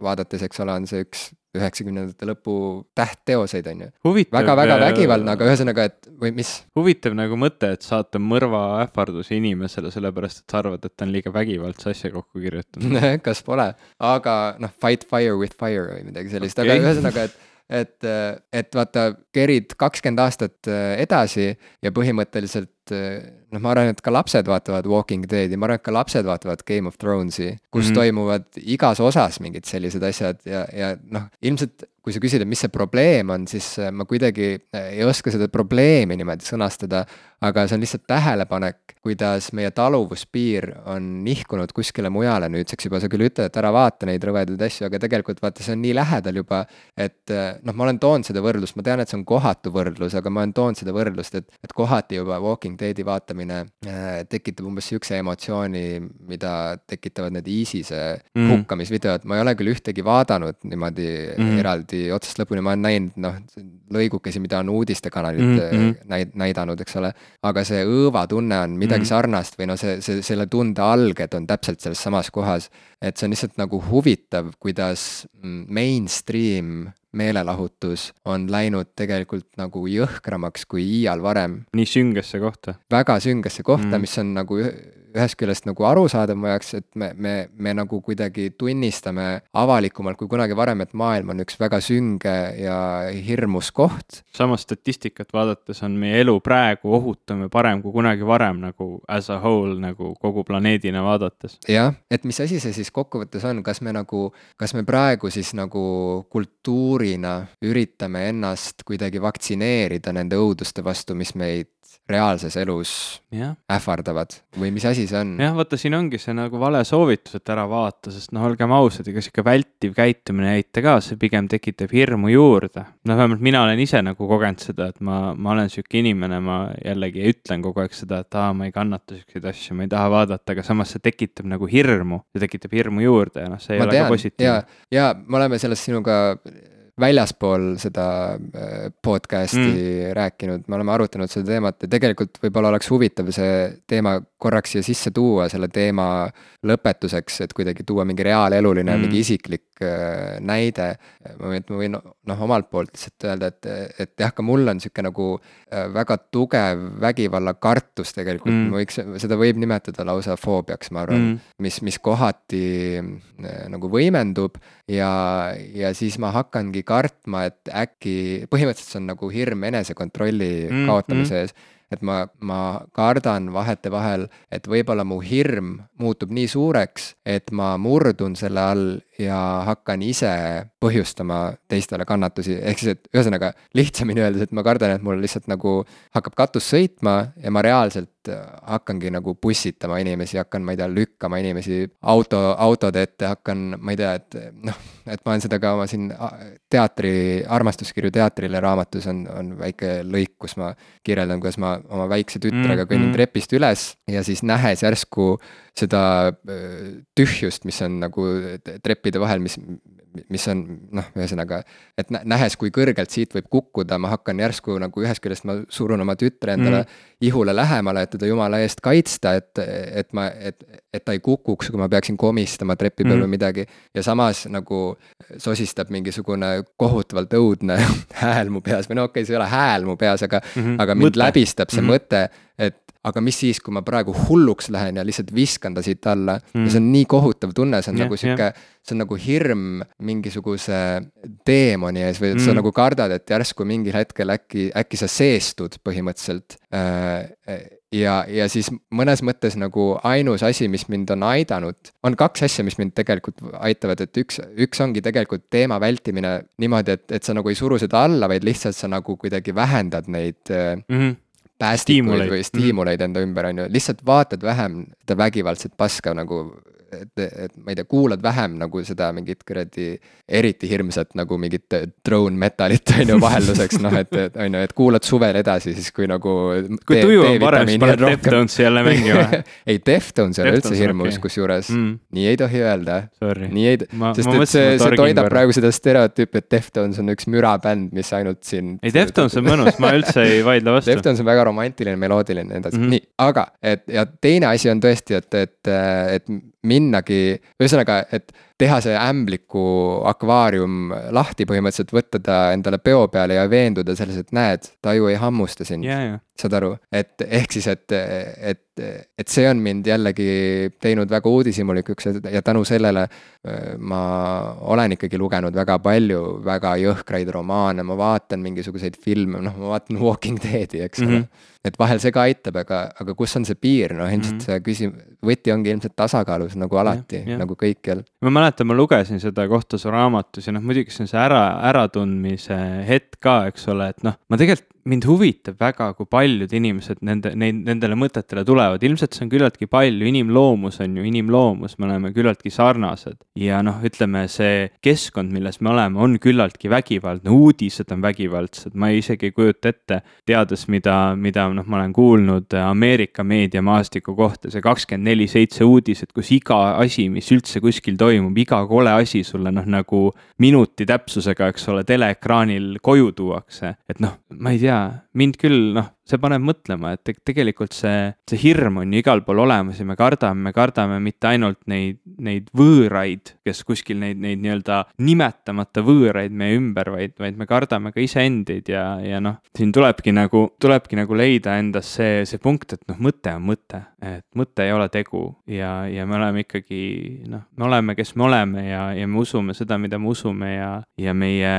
vaadates, eks ole, on see üks üheksakümnendate lõpu tähtteoseid, on ju. väga-väga vägivaldne, aga ühesõnaga, et või mis? huvitav nagu mõte, et saata mõrvaähvardusi inimesele, sellepärast et sa arvad, et ta on liiga vägivaldse asja kokku kirjutanud kas pole, aga noh, fight fire with fire või midagi sellist okay., aga ühesõnaga, et et, et vaata, kerid kakskümmend aastat edasi ja põhimõtteliselt noh, ma arvan, et ka lapsed vaatavad Walking Deadi, ma arvan, et ka lapsed vaatavad Game of Thronesi, kus mm -hmm. toimuvad igas osas mingid sellised asjad ja, ja noh, ilmselt kui sa küsid, et mis see probleem on, siis ma kuidagi ei oska seda probleemi niimoodi sõnastada, aga see on lihtsalt tähelepanek, kuidas meie taluvuspiir on nihkunud kuskile mujale nüüdseks juba, sa küll ütled, et ära vaata neid rõvedaid asju, aga tegelikult vaata, see on nii lähedal juba, et noh, ma olen toonud seda võrdlust, ma tean, et see on kohatu võrdlus, aga ma olen toonud seda võrdlust, et, et kohati juba Walking Deadi vaatamine äh, tekitab umbes sihukese emotsiooni, mida tekitavad need ISISe mm. hukkamisvideod, ma ei ole küll ühtegi vaadanud niimoodi mm. eraldi otsast lõpuni, ma olen näinud noh, lõigukesi, mida on uudistekanalid mm -hmm. näid-, näidanud, eks ole aga see õõvatunne on midagi mm. sarnast või no see, see, selle tunde alged on täpselt selles samas kohas. et see on lihtsalt nagu huvitav, kuidas mainstream meelelahutus on läinud tegelikult nagu jõhkramaks kui iial varem. nii süngesse kohta. väga süngesse kohta mm., mis on nagu ühest küljest nagu arusaadav mu jaoks, et me, me, me nagu kuidagi tunnistame avalikumalt kui kunagi varem, et maailm on üks väga sünge ja hirmus koht. samas statistikat vaadates on meie elu praegu ohutum ja parem kui kunagi varem nagu as a whole nagu kogu planeedina vaadates. jah, et mis asi see siis kokkuvõttes on, kas me nagu, kas me praegu siis nagu kultuurina üritame ennast kuidagi vaktsineerida nende õuduste vastu, mis meid reaalses elus ja. ähvardavad või mis asi see on? jah, vaata, siin ongi see nagu vale soovitus, et ära vaata, sest noh, olgem ausad, ega sihuke vältiv käitumine ei aita ka, see pigem tekitab hirmu juurde. noh, vähemalt mina olen ise nagu kogenud seda, et ma, ma olen sihuke inimene, ma jällegi ütlen kogu aeg seda, et aa, ma ei kannata siukseid asju, ma ei taha vaadata, aga samas see tekitab nagu hirmu, see tekitab hirmu juurde ja noh, see ei ma ole tean, ka positiivne. ja, ja me oleme sellest sinuga väljaspool seda äh, podcast'i mm. rääkinud, me oleme arutanud seda teemat ja tegelikult võib-olla oleks huvitav see teema korraks siia sisse tuua, selle teema lõpetuseks, et kuidagi tuua mingi reaaleluline mm., mingi isiklik näide. ma võin, noh, omalt poolt lihtsalt öelda, et, et jah, ka mul on sihuke nagu äh, väga tugev vägivallakartus tegelikult mm., võiks, seda võib nimetada lausa foobiaks, ma arvan mm., mis, mis kohati nagu võimendub ja, ja siis ma hakkangi kartma, et äkki, põhimõtteliselt see on nagu hirm enesekontrolli mm, kaotamise mm. ees et ma, ma kardan vahetevahel, et võib-olla mu hirm muutub nii suureks, et ma murdun selle all ja hakkan ise põhjustama teistele kannatusi, ehk siis, et ühesõnaga lihtsamini öeldes, et ma kardan, et mul lihtsalt nagu hakkab katus sõitma ja ma reaalselt hakkangi nagu pussitama inimesi, hakkan, ma ei tea, lükkama inimesi auto, autode ette, hakkan, ma ei tea, et noh, et ma olen seda ka oma siin teatri, armastuskirju teatrile raamatus on, on väike lõik, kus ma kirjeldan, kuidas ma oma väikse tütrega kõnnin mm -hmm. trepist üles ja siis nähes järsku seda tühjust, mis on nagu treppide vahel, mis, mis on noh, ühesõnaga, et nähes, kui kõrgelt siit võib kukkuda, ma hakkan järsku nagu ühest küljest ma surun oma tütre endale mm. ihule lähemale, et teda jumala eest kaitsta, et, et ma, et, et ta ei kukuks, kui ma peaksin komistama trepi peal mm. või midagi. ja samas nagu sosistab mingisugune kohutavalt õudne hääl mu peas või no okei okay,, see ei ole hääl mu peas, aga mm, -hmm. aga mind Mõte. läbistab see mm -hmm. mõte, et aga mis siis, kui ma praegu hulluks lähen ja lihtsalt viskan ta siit alla mm. ja see on nii kohutav tunne, see on yeah, nagu sihuke yeah., see on nagu hirm mingisuguse teemoni ees või mm. sa nagu kardad, et järsku mingil hetkel äkki, äkki sa seestud põhimõtteliselt äh, ja, ja siis mõnes mõttes nagu ainus asi, mis mind on aidanud, on kaks asja, mis mind tegelikult aitavad, et üks, üks ongi tegelikult teema vältimine niimoodi, et, et sa nagu ei suru seda alla, vaid lihtsalt sa nagu kuidagi vähendad neid mm. -hmm päästikuid või stiimuleid enda ümber, on ju, lihtsalt vaatad vähem seda vägivaldset paska nagu et, et ma ei tea, kuulad vähem nagu seda mingit kuradi eriti hirmsat nagu mingit drone metalit on ju vahelduseks, noh et, et on ju, et kuulad suvel edasi, siis kui nagu. kui tuju on parem, siis paned Deftonesi jälle mängima ei, Deftones ei ole üldse hirmus okay., kusjuures mm. nii ei tohi öelda. nii ei, sest et see, see toidab praegu seda stereotüüpi, et Deftones on üks mürabänd, mis ainult siin. ei, Deftones on mõnus, ma üldse ei vaidle vastu. Deftones on väga romantiline, meloodiline ja nii edasi mm, -hmm. nii, aga, et ja teine asi on tõesti, et, et, et minnagi, ühesõnaga, et teha see ämbliku akvaarium lahti põhimõtteliselt, võtta ta endale peo peale ja veenduda selles, et näed, ta ju ei hammusta sind yeah,. Yeah. saad aru, et ehk siis, et, et, et see on mind jällegi teinud väga uudishimulikuks ja tänu sellele äh, ma olen ikkagi lugenud väga palju väga jõhkraid romaane, ma vaatan mingisuguseid filme, noh, ma vaatan Walking Deadi, eks ole mm. -hmm. et vahel see ka aitab, aga, aga kus on see piir, noh ilmselt mm -hmm. see küsim-, võti ongi ilmselt tasakaalus nagu alati yeah,, yeah. nagu kõikjal. ma mäletan, ma lugesin seda kohta su raamatus ja noh, muidugi see on see ära, äratundmise hetk ka, eks ole, et noh, ma tegelikult mind huvitab väga, kui paljud inimesed nende, neid, nendele mõtetele tulevad, ilmselt see on küllaltki palju, inimloomus on ju inimloomus, me oleme küllaltki sarnased. ja noh, ütleme see keskkond, milles me oleme, on küllaltki vägivaldne, uudised on vägivaldsed, ma isegi ei kujuta ette, teades, mida, mida noh, ma olen kuulnud Ameerika meediamaastiku kohta, see kakskümmend neli seitse uudised, kus iga asi, mis üldse kuskil toimub, iga kole asi sulle noh, nagu minuti täpsusega, eks ole, teleekraanil koju tuuakse, et noh, ma ei tea tea, mind küll noh, see paneb mõtlema, et tegelikult see, see hirm on ju igal pool olemas ja me kardame, me kardame mitte ainult neid, neid võõraid, kes kuskil neid, neid nii-öelda nimetamata võõraid meie ümber, vaid, vaid me kardame ka iseendid ja, ja noh, siin tulebki nagu, tulebki nagu leida endas see, see punkt, et noh, mõte on mõte, et mõte ei ole tegu. Ja, ja me oleme ikkagi noh, me oleme, kes me oleme ja, ja me usume seda, mida me usume ja, ja meie,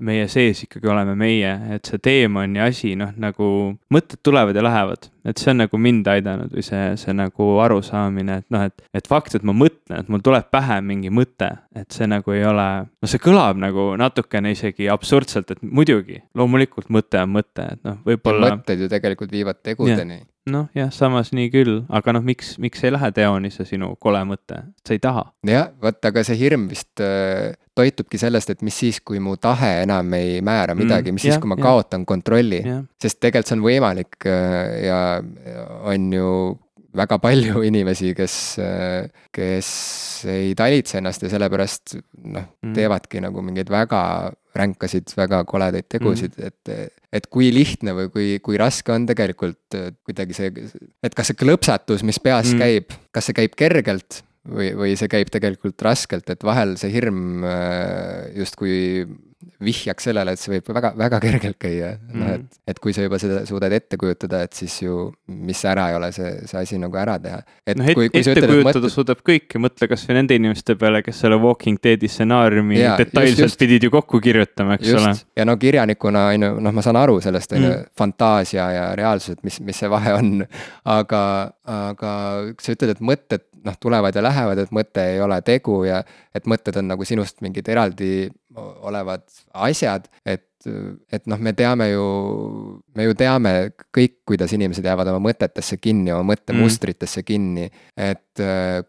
meie sees ikkagi oleme meie, et see teemant ja asi noh, nagu mõtted tulevad ja lähevad, et see on nagu mind aidanud või see, see nagu arusaamine, et noh, et, et fakt, et ma mõtlen, et mul tuleb pähe mingi mõte, et see nagu ei ole, no see kõlab nagu natukene isegi absurdselt, et muidugi, loomulikult mõte on mõte, et noh, võib-olla. mõtted ju tegelikult viivad tegudeni noh, jah, samas nii küll, aga noh, miks, miks ei lähe teoni see sinu kole mõte, sa ei taha? jah, vot aga see hirm vist äh, toitubki sellest, et mis siis, kui mu tahe enam ei määra midagi mm,, mis ja, siis, kui ma ja. kaotan kontrolli. sest tegelikult see on võimalik äh, ja on ju väga palju inimesi, kes, kes ei talitse ennast ja sellepärast noh mm., teevadki nagu mingeid väga ränkasid, väga koledaid tegusid mm, -hmm. et, et kui lihtne või kui, kui raske on tegelikult kuidagi see, et kas see klõpsatus, mis peas mm käib, kas see käib kergelt või, või see käib tegelikult raskelt, et vahel see hirm äh, justkui vihjaks sellele, et see võib väga, väga kergelt käia noh, et, et kui sa juba seda suudad ette kujutada, et siis ju, mis ära ei ole, see, see asi nagu ära teha. noh, et, ette kujutada mõtled... suudab kõike, mõtle kasvõi nende inimeste peale, kes selle Walking Deadi stsenaariumi detailselt just, pidid ju kokku kirjutama, eks just. ole. ja no kirjanikuna on ju, noh, ma saan aru sellest, on ju, mm. fantaasia ja reaalsus, et mis, mis see vahe on. aga, aga sa ütled, et mõtted noh, tulevad ja lähevad, et mõte ei ole tegu ja et mõtted on nagu sinust mingid eraldi olevad asjad, et et noh, me teame ju, me ju teame kõik, kuidas inimesed jäävad oma mõtetesse kinni, oma mõttemustritesse kinni. et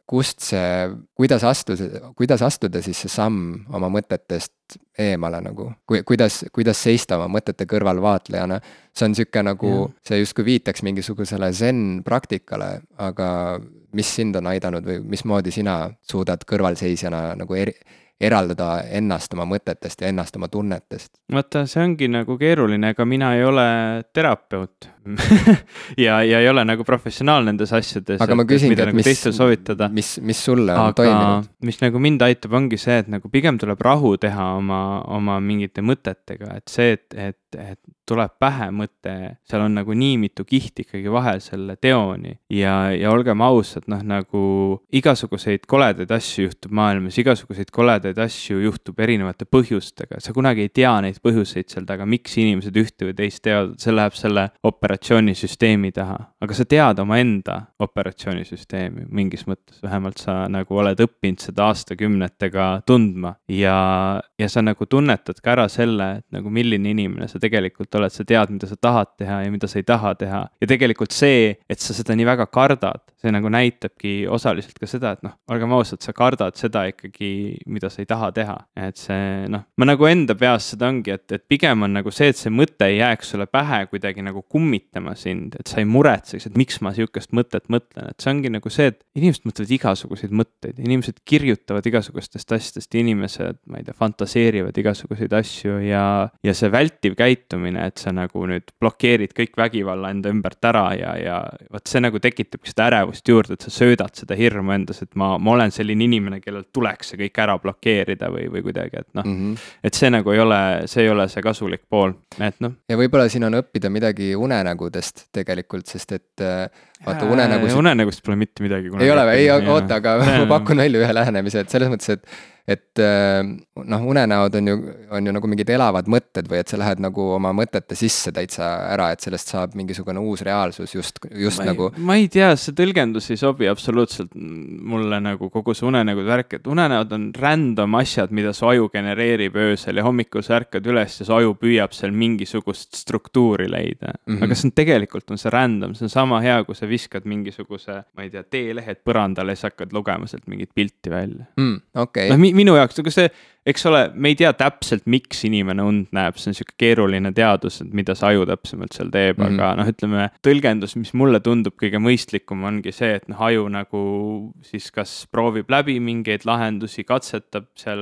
kust see, kuidas astuda, kuidas astuda siis see samm oma mõtetest eemale nagu, kui, kuidas, kuidas seista oma mõtete kõrval vaatlejana. see on sihuke nagu, see justkui viitaks mingisugusele zen praktikale, aga mis sind on aidanud või mismoodi sina suudad kõrvalseisjana nagu eri, eraldada ennast oma mõtetest ja ennast oma tunnetest. vaata, see ongi nagu keeruline, ega mina ei ole terapeut ja, ja ei ole nagu professionaal nendes asjades. aga ma küsingi, et nagu mis, mis, mis sulle on aga toiminud? mis nagu mind aitab, ongi see, et nagu pigem tuleb rahu teha oma, oma mingite mõtetega, et see, et, et, et tuleb pähe mõte, seal on nagu nii mitu kihti ikkagi vahel selle teoni ja, ja olgem ausad, noh nagu igasuguseid koledaid asju juhtub maailmas, igasuguseid koledaid asju juhtub erinevate põhjustega, sa kunagi ei tea neid põhjuseid seal taga, miks inimesed ühte või teist teevad, see läheb selle operatsioonisüsteemi taha. aga sa tead omaenda operatsioonisüsteemi mingis mõttes, vähemalt sa nagu oled õppinud seda aastakümnetega tundma ja, ja sa nagu tunnetad ka ära selle, et nagu milline inimene sa tegelikult oled, sa tead, mida sa tahad teha ja mida sa ei taha teha. ja tegelikult see, et sa seda nii väga kardad, see nagu näitabki osaliselt ka seda, et noh, olgem ausad, sa kardad seda ikkagi, mida sa ei taha teha. et see noh, ma nagu enda peas seda ongi, et, et pigem on nagu see, et see mõte ei jääks sulle pähe kuidagi nagu kummitama sind, et sa ei muretseks, et miks ma sihukest mõtet mõtlen, et see ongi nagu see, et inimesed mõtlevad igasuguseid mõtteid, inimesed kirjutavad igasugustest asjadest, inimesed, ma ei tea, fantaseerivad igasuguseid asju ja, ja see vältiv käitumine, et sa nagu nüüd blokeerid kõik vägivalla enda ümbert ära ja, ja vot see nagu tekitabki seda ärevust juurde, et sa söödad seda hirmu endas, et ma, ma olen selline inimene, kellel tuleks see kõik ära blokeerida või, või kuidagi, et noh mm. -hmm. et see nagu ei ole, see ei ole see kasulik pool, et noh. ja võib-olla siin on õppida midagi unenägudest tegelikult, sest et äh, vaata unenägusid. unenägust pole mitte midagi. ei ole või, ei oota, aga ma pakun välja ühe lähenemise, et selles mõttes, et et äh, noh, unenäod on ju, on ju nagu mingid elavad mõtted või et sa lähed nagu oma mõtete sisse täitsa ära, et sellest saab mingisugune uus reaalsus just, just ma nagu. ma ei tea, see tõlgendus ei sobi absoluutselt mulle nagu kogu see unenägude värk, et unenäod on random asjad, mida su aju genereerib öösel ja hommikul sa ärkad üles ja su aju püüab seal mingisugust struktuuri leida mm. -hmm. aga see on tegelikult on see random, see on sama hea, kui sa viskad mingisuguse, ma ei tea, teelehed põrandale ja siis hakkad lugema sealt mingit pilti välja mm,. okei okay. noh, minu jaoks, aga see eks ole, me ei tea täpselt, miks inimene und näeb, see on sihuke keeruline teadus, et mida see aju täpsemalt seal teeb mm, -hmm. aga noh, ütleme tõlgendus, mis mulle tundub kõige mõistlikum, ongi see, et noh, aju nagu siis kas proovib läbi mingeid lahendusi, katsetab seal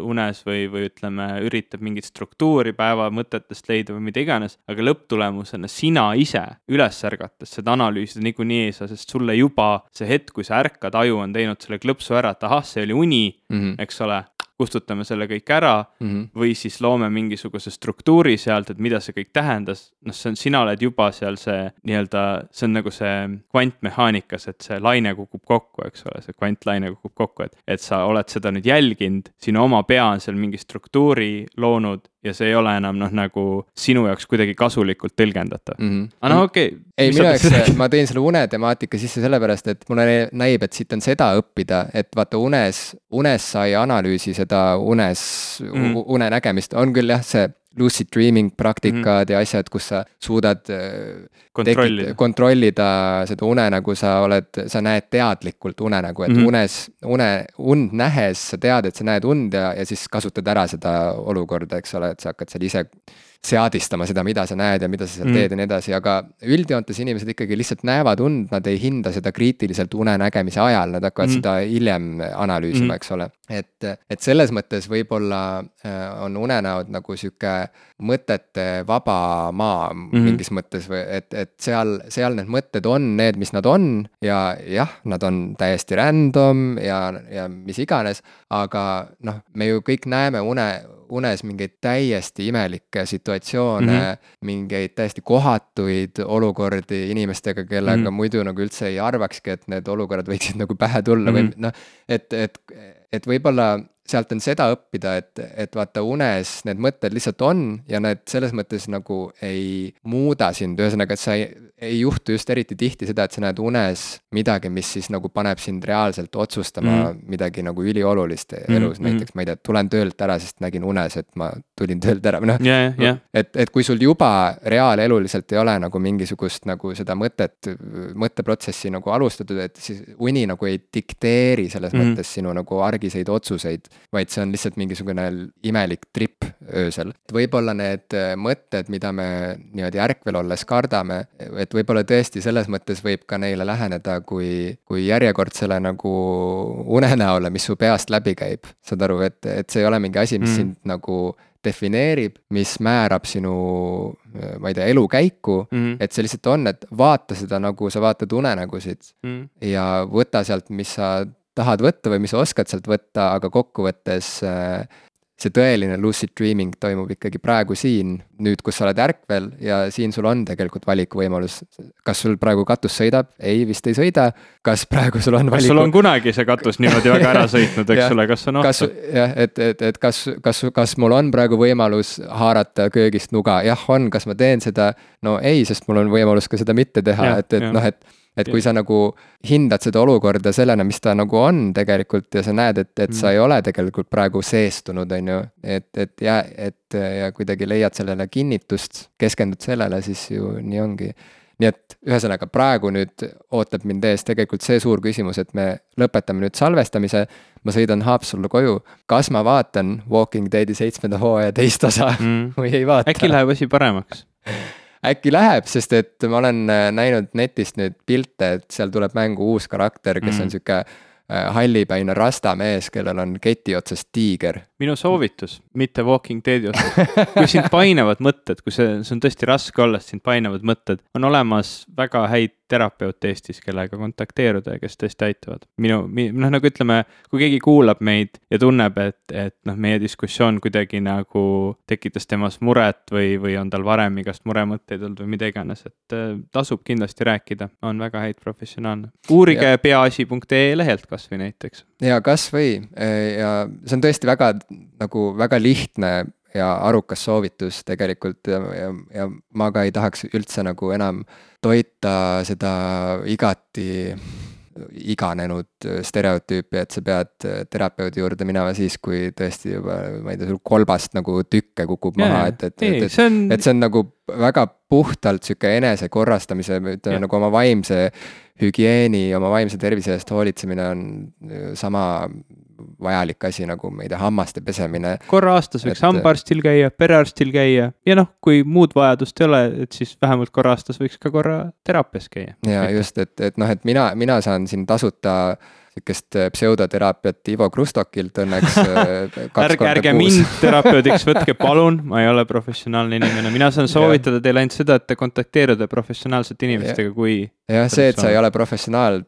unes või, või ütleme, üritab mingit struktuuri päeva mõtetest leida või mida iganes, aga lõpptulemusena sina ise üles ärgates seda analüüsida niikuinii ei saa, sest sulle juba see hetk, kui sa ärkad, aju on teinud selle klõpsu ära, et ahah, see oli uni mm, -hmm. eks ole kustutame selle kõik ära mm -hmm. või siis loome mingisuguse struktuuri sealt, et mida see kõik tähendas. noh, see on, sina oled juba seal see nii-öelda, see on nagu see kvantmehaanikas, et see laine kukub kokku, eks ole, see kvantlaine kukub kokku, et, et sa oled seda nüüd jälginud, sinu oma pea on seal mingi struktuuri loonud ja see ei ole enam noh, nagu sinu jaoks kuidagi kasulikult tõlgendatav mm. -hmm. aga noh, okei okay,. Ei, minu jaoks ma tõin selle unetemaatika sisse sellepärast, et mulle näib, et siit on seda õppida, et vaata unes, unes sa ei analüüsi seda unes mm, -hmm. une nägemist, on küll jah, see lucid dreaming praktikad mm -hmm. ja asjad, kus sa suudad äh, kontrollida, kontrollida seda unenägu, sa oled, sa näed teadlikult unenägu, et mm -hmm. unes, une, und nähes sa tead, et sa näed und ja, ja siis kasutad ära seda olukorda, eks ole, et sa hakkad seal ise seadistama seda, mida sa näed ja mida sa seal mm. teed ja nii edasi, aga üldjoontes inimesed ikkagi lihtsalt näevad und, nad ei hinda seda kriitiliselt une nägemise ajal, nad hakkavad mm. seda hiljem analüüsima mm., eks ole. et, et selles mõttes võib-olla äh, on unenäod nagu sihuke mõtete vaba maa mm. mingis mõttes või et, et seal, seal need mõtted on need, mis nad on ja jah, nad on täiesti random ja, ja mis iganes, aga noh, me ju kõik näeme une unes mingeid täiesti imelikke situatsioone mm, -hmm. mingeid täiesti kohatuid olukordi inimestega, kellega mm -hmm. muidu nagu üldse ei arvakski, et need olukorrad võiksid nagu pähe tulla mm -hmm. või noh, et, et, et võib-olla sealt on seda õppida, et, et vaata unes need mõtted lihtsalt on ja need selles mõttes nagu ei muuda sind, ühesõnaga, et sa ei, ei juhtu just eriti tihti seda, et sa näed unes midagi, mis siis nagu paneb sind reaalselt otsustama mm. midagi nagu üliolulist mm. elus mm., näiteks ma ei tea, tulen töölt ära, sest nägin unes, et ma tulin töölt ära või noh yeah,. Yeah. et, et kui sul juba reaaleluliselt ei ole nagu mingisugust nagu seda mõtet, mõtteprotsessi nagu alustatud, et siis uni nagu ei dikteeri selles mm. mõttes sinu nagu argiseid otsuseid vaid see on lihtsalt mingisugune imelik trip öösel. võib-olla need äh, mõtted, mida me niimoodi ärkvel olles kardame, et võib-olla tõesti selles mõttes võib ka neile läheneda kui, kui järjekordsele nagu unenäole, mis su peast läbi käib. saad aru, et, et see ei ole mingi asi, mis mm. sind nagu defineerib, mis määrab sinu, ma ei tea, elukäiku mm. -hmm. et see lihtsalt on, et vaata seda nagu sa vaatad unenägusid mm -hmm. ja võta sealt, mis sa tahad võtta või mis sa oskad sealt võtta, aga kokkuvõttes äh, see tõeline lucid dreaming toimub ikkagi praegu siin, nüüd, kus sa oled ärkvel ja siin sul on tegelikult valikuvõimalus. kas sul praegu katus sõidab? ei, vist ei sõida. kas praegu sul on valiku? kas sul on kunagi see katus niimoodi väga ära sõitnud, eks ole, kas on ohtu? jah, et, et, et kas, kas, kas mul on praegu võimalus haarata köögist nuga? jah, on, kas ma teen seda? no ei, sest mul on võimalus ka seda mitte teha, et, et noh, et et kui sa nagu hindad seda olukorda sellena, mis ta nagu on tegelikult ja sa näed, et, et mm. sa ei ole tegelikult praegu seestunud, on ju. et, et ja, et ja kuidagi leiad sellele kinnitust, keskendud sellele, siis ju nii ongi. nii et ühesõnaga praegu nüüd ootab mind ees tegelikult see suur küsimus, et me lõpetame nüüd salvestamise. ma sõidan Haapsallu koju, kas ma vaatan Walking Deadi seitsmenda hooaja teist osa mm. või ei vaata? äkki läheb asi paremaks äkki läheb, sest et ma olen äh, näinud netist nüüd pilte, et seal tuleb mängu uus karakter, kes mm. on sihuke äh, hallipäine rastamees, kellel on keti otsas tiiger. minu soovitus, mitte Walking Deadi otsas, kui sind painavad mõtted, kui see, see on tõesti raske olla, sest sind painavad mõtted, on olemas väga häid terapeut Eestis, kellega kontakteeruda ja kes tõesti aitavad. minu, noh, nagu ütleme, kui keegi kuulab meid ja tunneb, et, et noh, meie diskussioon kuidagi nagu tekitas temas muret või, või on tal varem igast muremõtteid olnud või mida iganes, et äh, tasub kindlasti rääkida, on väga häid professionaalne. uurige peaasi.ee lehelt kasvõi näiteks. ja kasvõi ja see on tõesti väga nagu väga lihtne ja arukas soovitus tegelikult ja, ja, ja ma ka ei tahaks üldse nagu enam toita seda igati iganenud stereotüüpi, et sa pead terapeudi juurde minema siis, kui tõesti juba, ma ei tea, sul kolbast nagu tükke kukub yeah, maha, et, et, et, et, on... et see on nagu väga puhtalt sihuke enesekorrastamise, ütleme yeah. nagu oma vaimse hügieeni, oma vaimse tervise eest hoolitsemine on sama vajalik asi nagu, ma ei tea, hammaste pesemine. korra aastas võiks et... hambaarstil käia, perearstil käia ja noh, kui muud vajadust ei ole, et siis vähemalt korra aastas võiks ka korra teraapias käia. ja just, et, et noh, et mina, mina saan siin tasuta sihukest äh, pseudoteraapiat Ivo Krustokilt õnneks äh, ärge, ärge mind terapeudiks võtke, palun, ma ei ole professionaalne inimene, mina saan soovitada teile ainult seda, et te kontakteeruda professionaalsete inimestega, kui. Jah, see, et sa ei ole professionaal,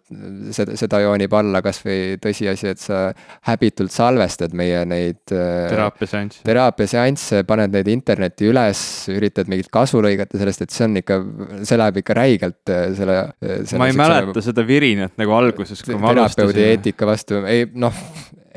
seda, seda joonib alla kasvõi tõsiasi, et sa häbitult salvestad meie neid. Äh, teraapiaseansse. teraapiaseansse, paned neid internetti üles, üritad mingit kasu lõigata sellest, et see on ikka, see läheb ikka räigelt selle, selle. ma ei mäleta seda virinat nagu alguses, kui ma alustasin moodi eetika vastu, ei noh,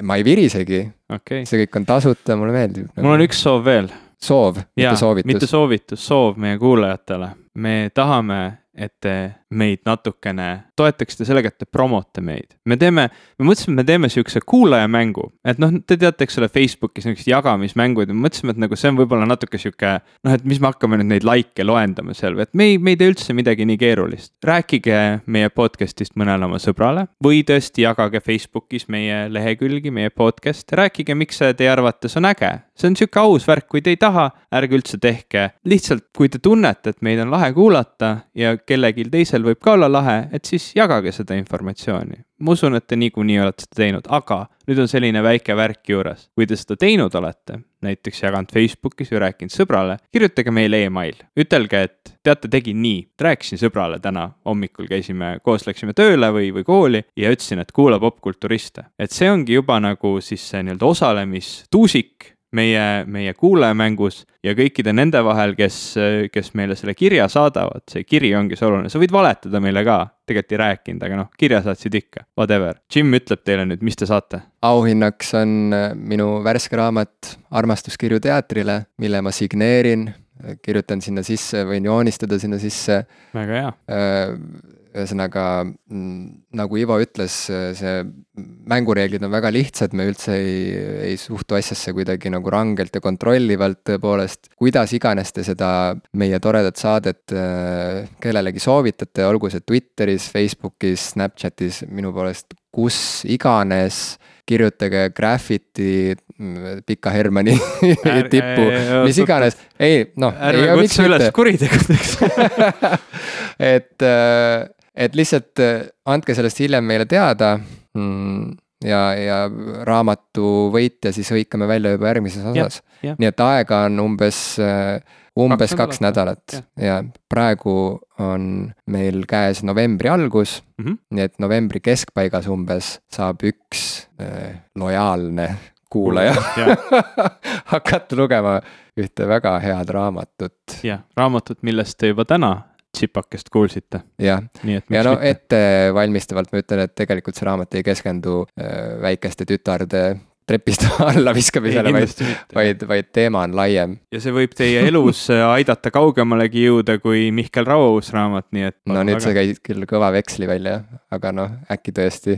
ma ei virisegi okay.. see kõik on tasuta, mulle meeldib. mul on üks soov veel. soov, mitte soovitus. mitte soovitus, soov meie kuulajatele. me tahame, et te meid natukene toetaksite sellega, et te promote meid. me teeme, me mõtlesime, et me teeme sihukese kuulajamängu, et noh, te teate, eks ole, Facebookis niisugused jagamismängud ja me mõtlesime, et nagu see on võib-olla natuke sihuke. noh, et mis me hakkame nüüd neid likee loendama seal või et me ei, me ei tee üldse midagi nii keerulist. rääkige meie podcast'ist mõnele oma sõbrale või tõesti jagage Facebookis meie lehekülgi, meie podcast'e, rääkige, miks see teie arvates on äge. see on sihuke aus värk, kui te ei taha, ärge üldse tehke. lihtsalt, kui te tunnete, et meid on lahe kuulata ja kellelgi teisel teistel võib ka olla lahe, et siis jagage seda informatsiooni. ma usun, et te niikuinii olete seda teinud, aga nüüd on selline väike värk juures. kui te seda teinud olete, näiteks jaganud Facebookis või rääkinud sõbrale, kirjutage meile email, ütelge, et teate, tegin nii, rääkisin sõbrale täna hommikul, käisime koos, läksime tööle või, või kooli ja ütlesin, et kuula popkulturiste. et see ongi juba nagu siis see nii-öelda osalemistuusik meie, meie kuulajamängus ja kõikide nende vahel, kes, kes meile selle kirja saadavad, see kiri ongi see oluline, sa võid valetada meile ka, tegelikult ei rääkinud, aga noh, kirja saatsid ikka, whatever. Jim ütleb teile nüüd, mis te saate. auhinnaks on äh, minu värske raamat Armastuskirju teatrile, mille ma signeerin, kirjutan sinna sisse, võin joonistada sinna sisse. väga hea äh, ühesõnaga mm, nagu Ivo ütles, see mängureeglid on väga lihtsad, me üldse ei, ei suhtu asjasse kuidagi nagu rangelt ja kontrollivalt tõepoolest. kuidas iganes te seda meie toredat saadet äh, kellelegi soovitate, olgu see Twitteris, Facebookis, Snapchatis, minu poolest kus iganes kirjutage graffiti mm, Pika Hermanni tippu, mis iganes, ei noh. ärme kutsu üles kuritegudeks et äh, et lihtsalt äh, andke sellest hiljem meile teada mm,. ja, ja raamatu võitja siis hõikame välja juba järgmises osas. nii et aega on umbes, umbes kaks, kaks nädalat, nädalat ja praegu on meil käes novembri algus mm, -hmm. nii et novembri keskpaigas umbes saab üks äh, lojaalne kuulaja hakata lugema ühte väga head raamatut. jah, raamatut, millest te juba täna tsipakest kuulsite. jah, ja no ettevalmistavalt ma ütlen, et tegelikult see raamat ei keskendu äh, väikeste tütarde trepist alla viskamisele, vaid, vaid, vaid teema on laiem. ja see võib teie elus äh, aidata kaugemalegi jõuda kui Mihkel Raua uus raamat, nii et. no nüüd väga... sa käisid küll kõva veksli välja, aga noh, äkki tõesti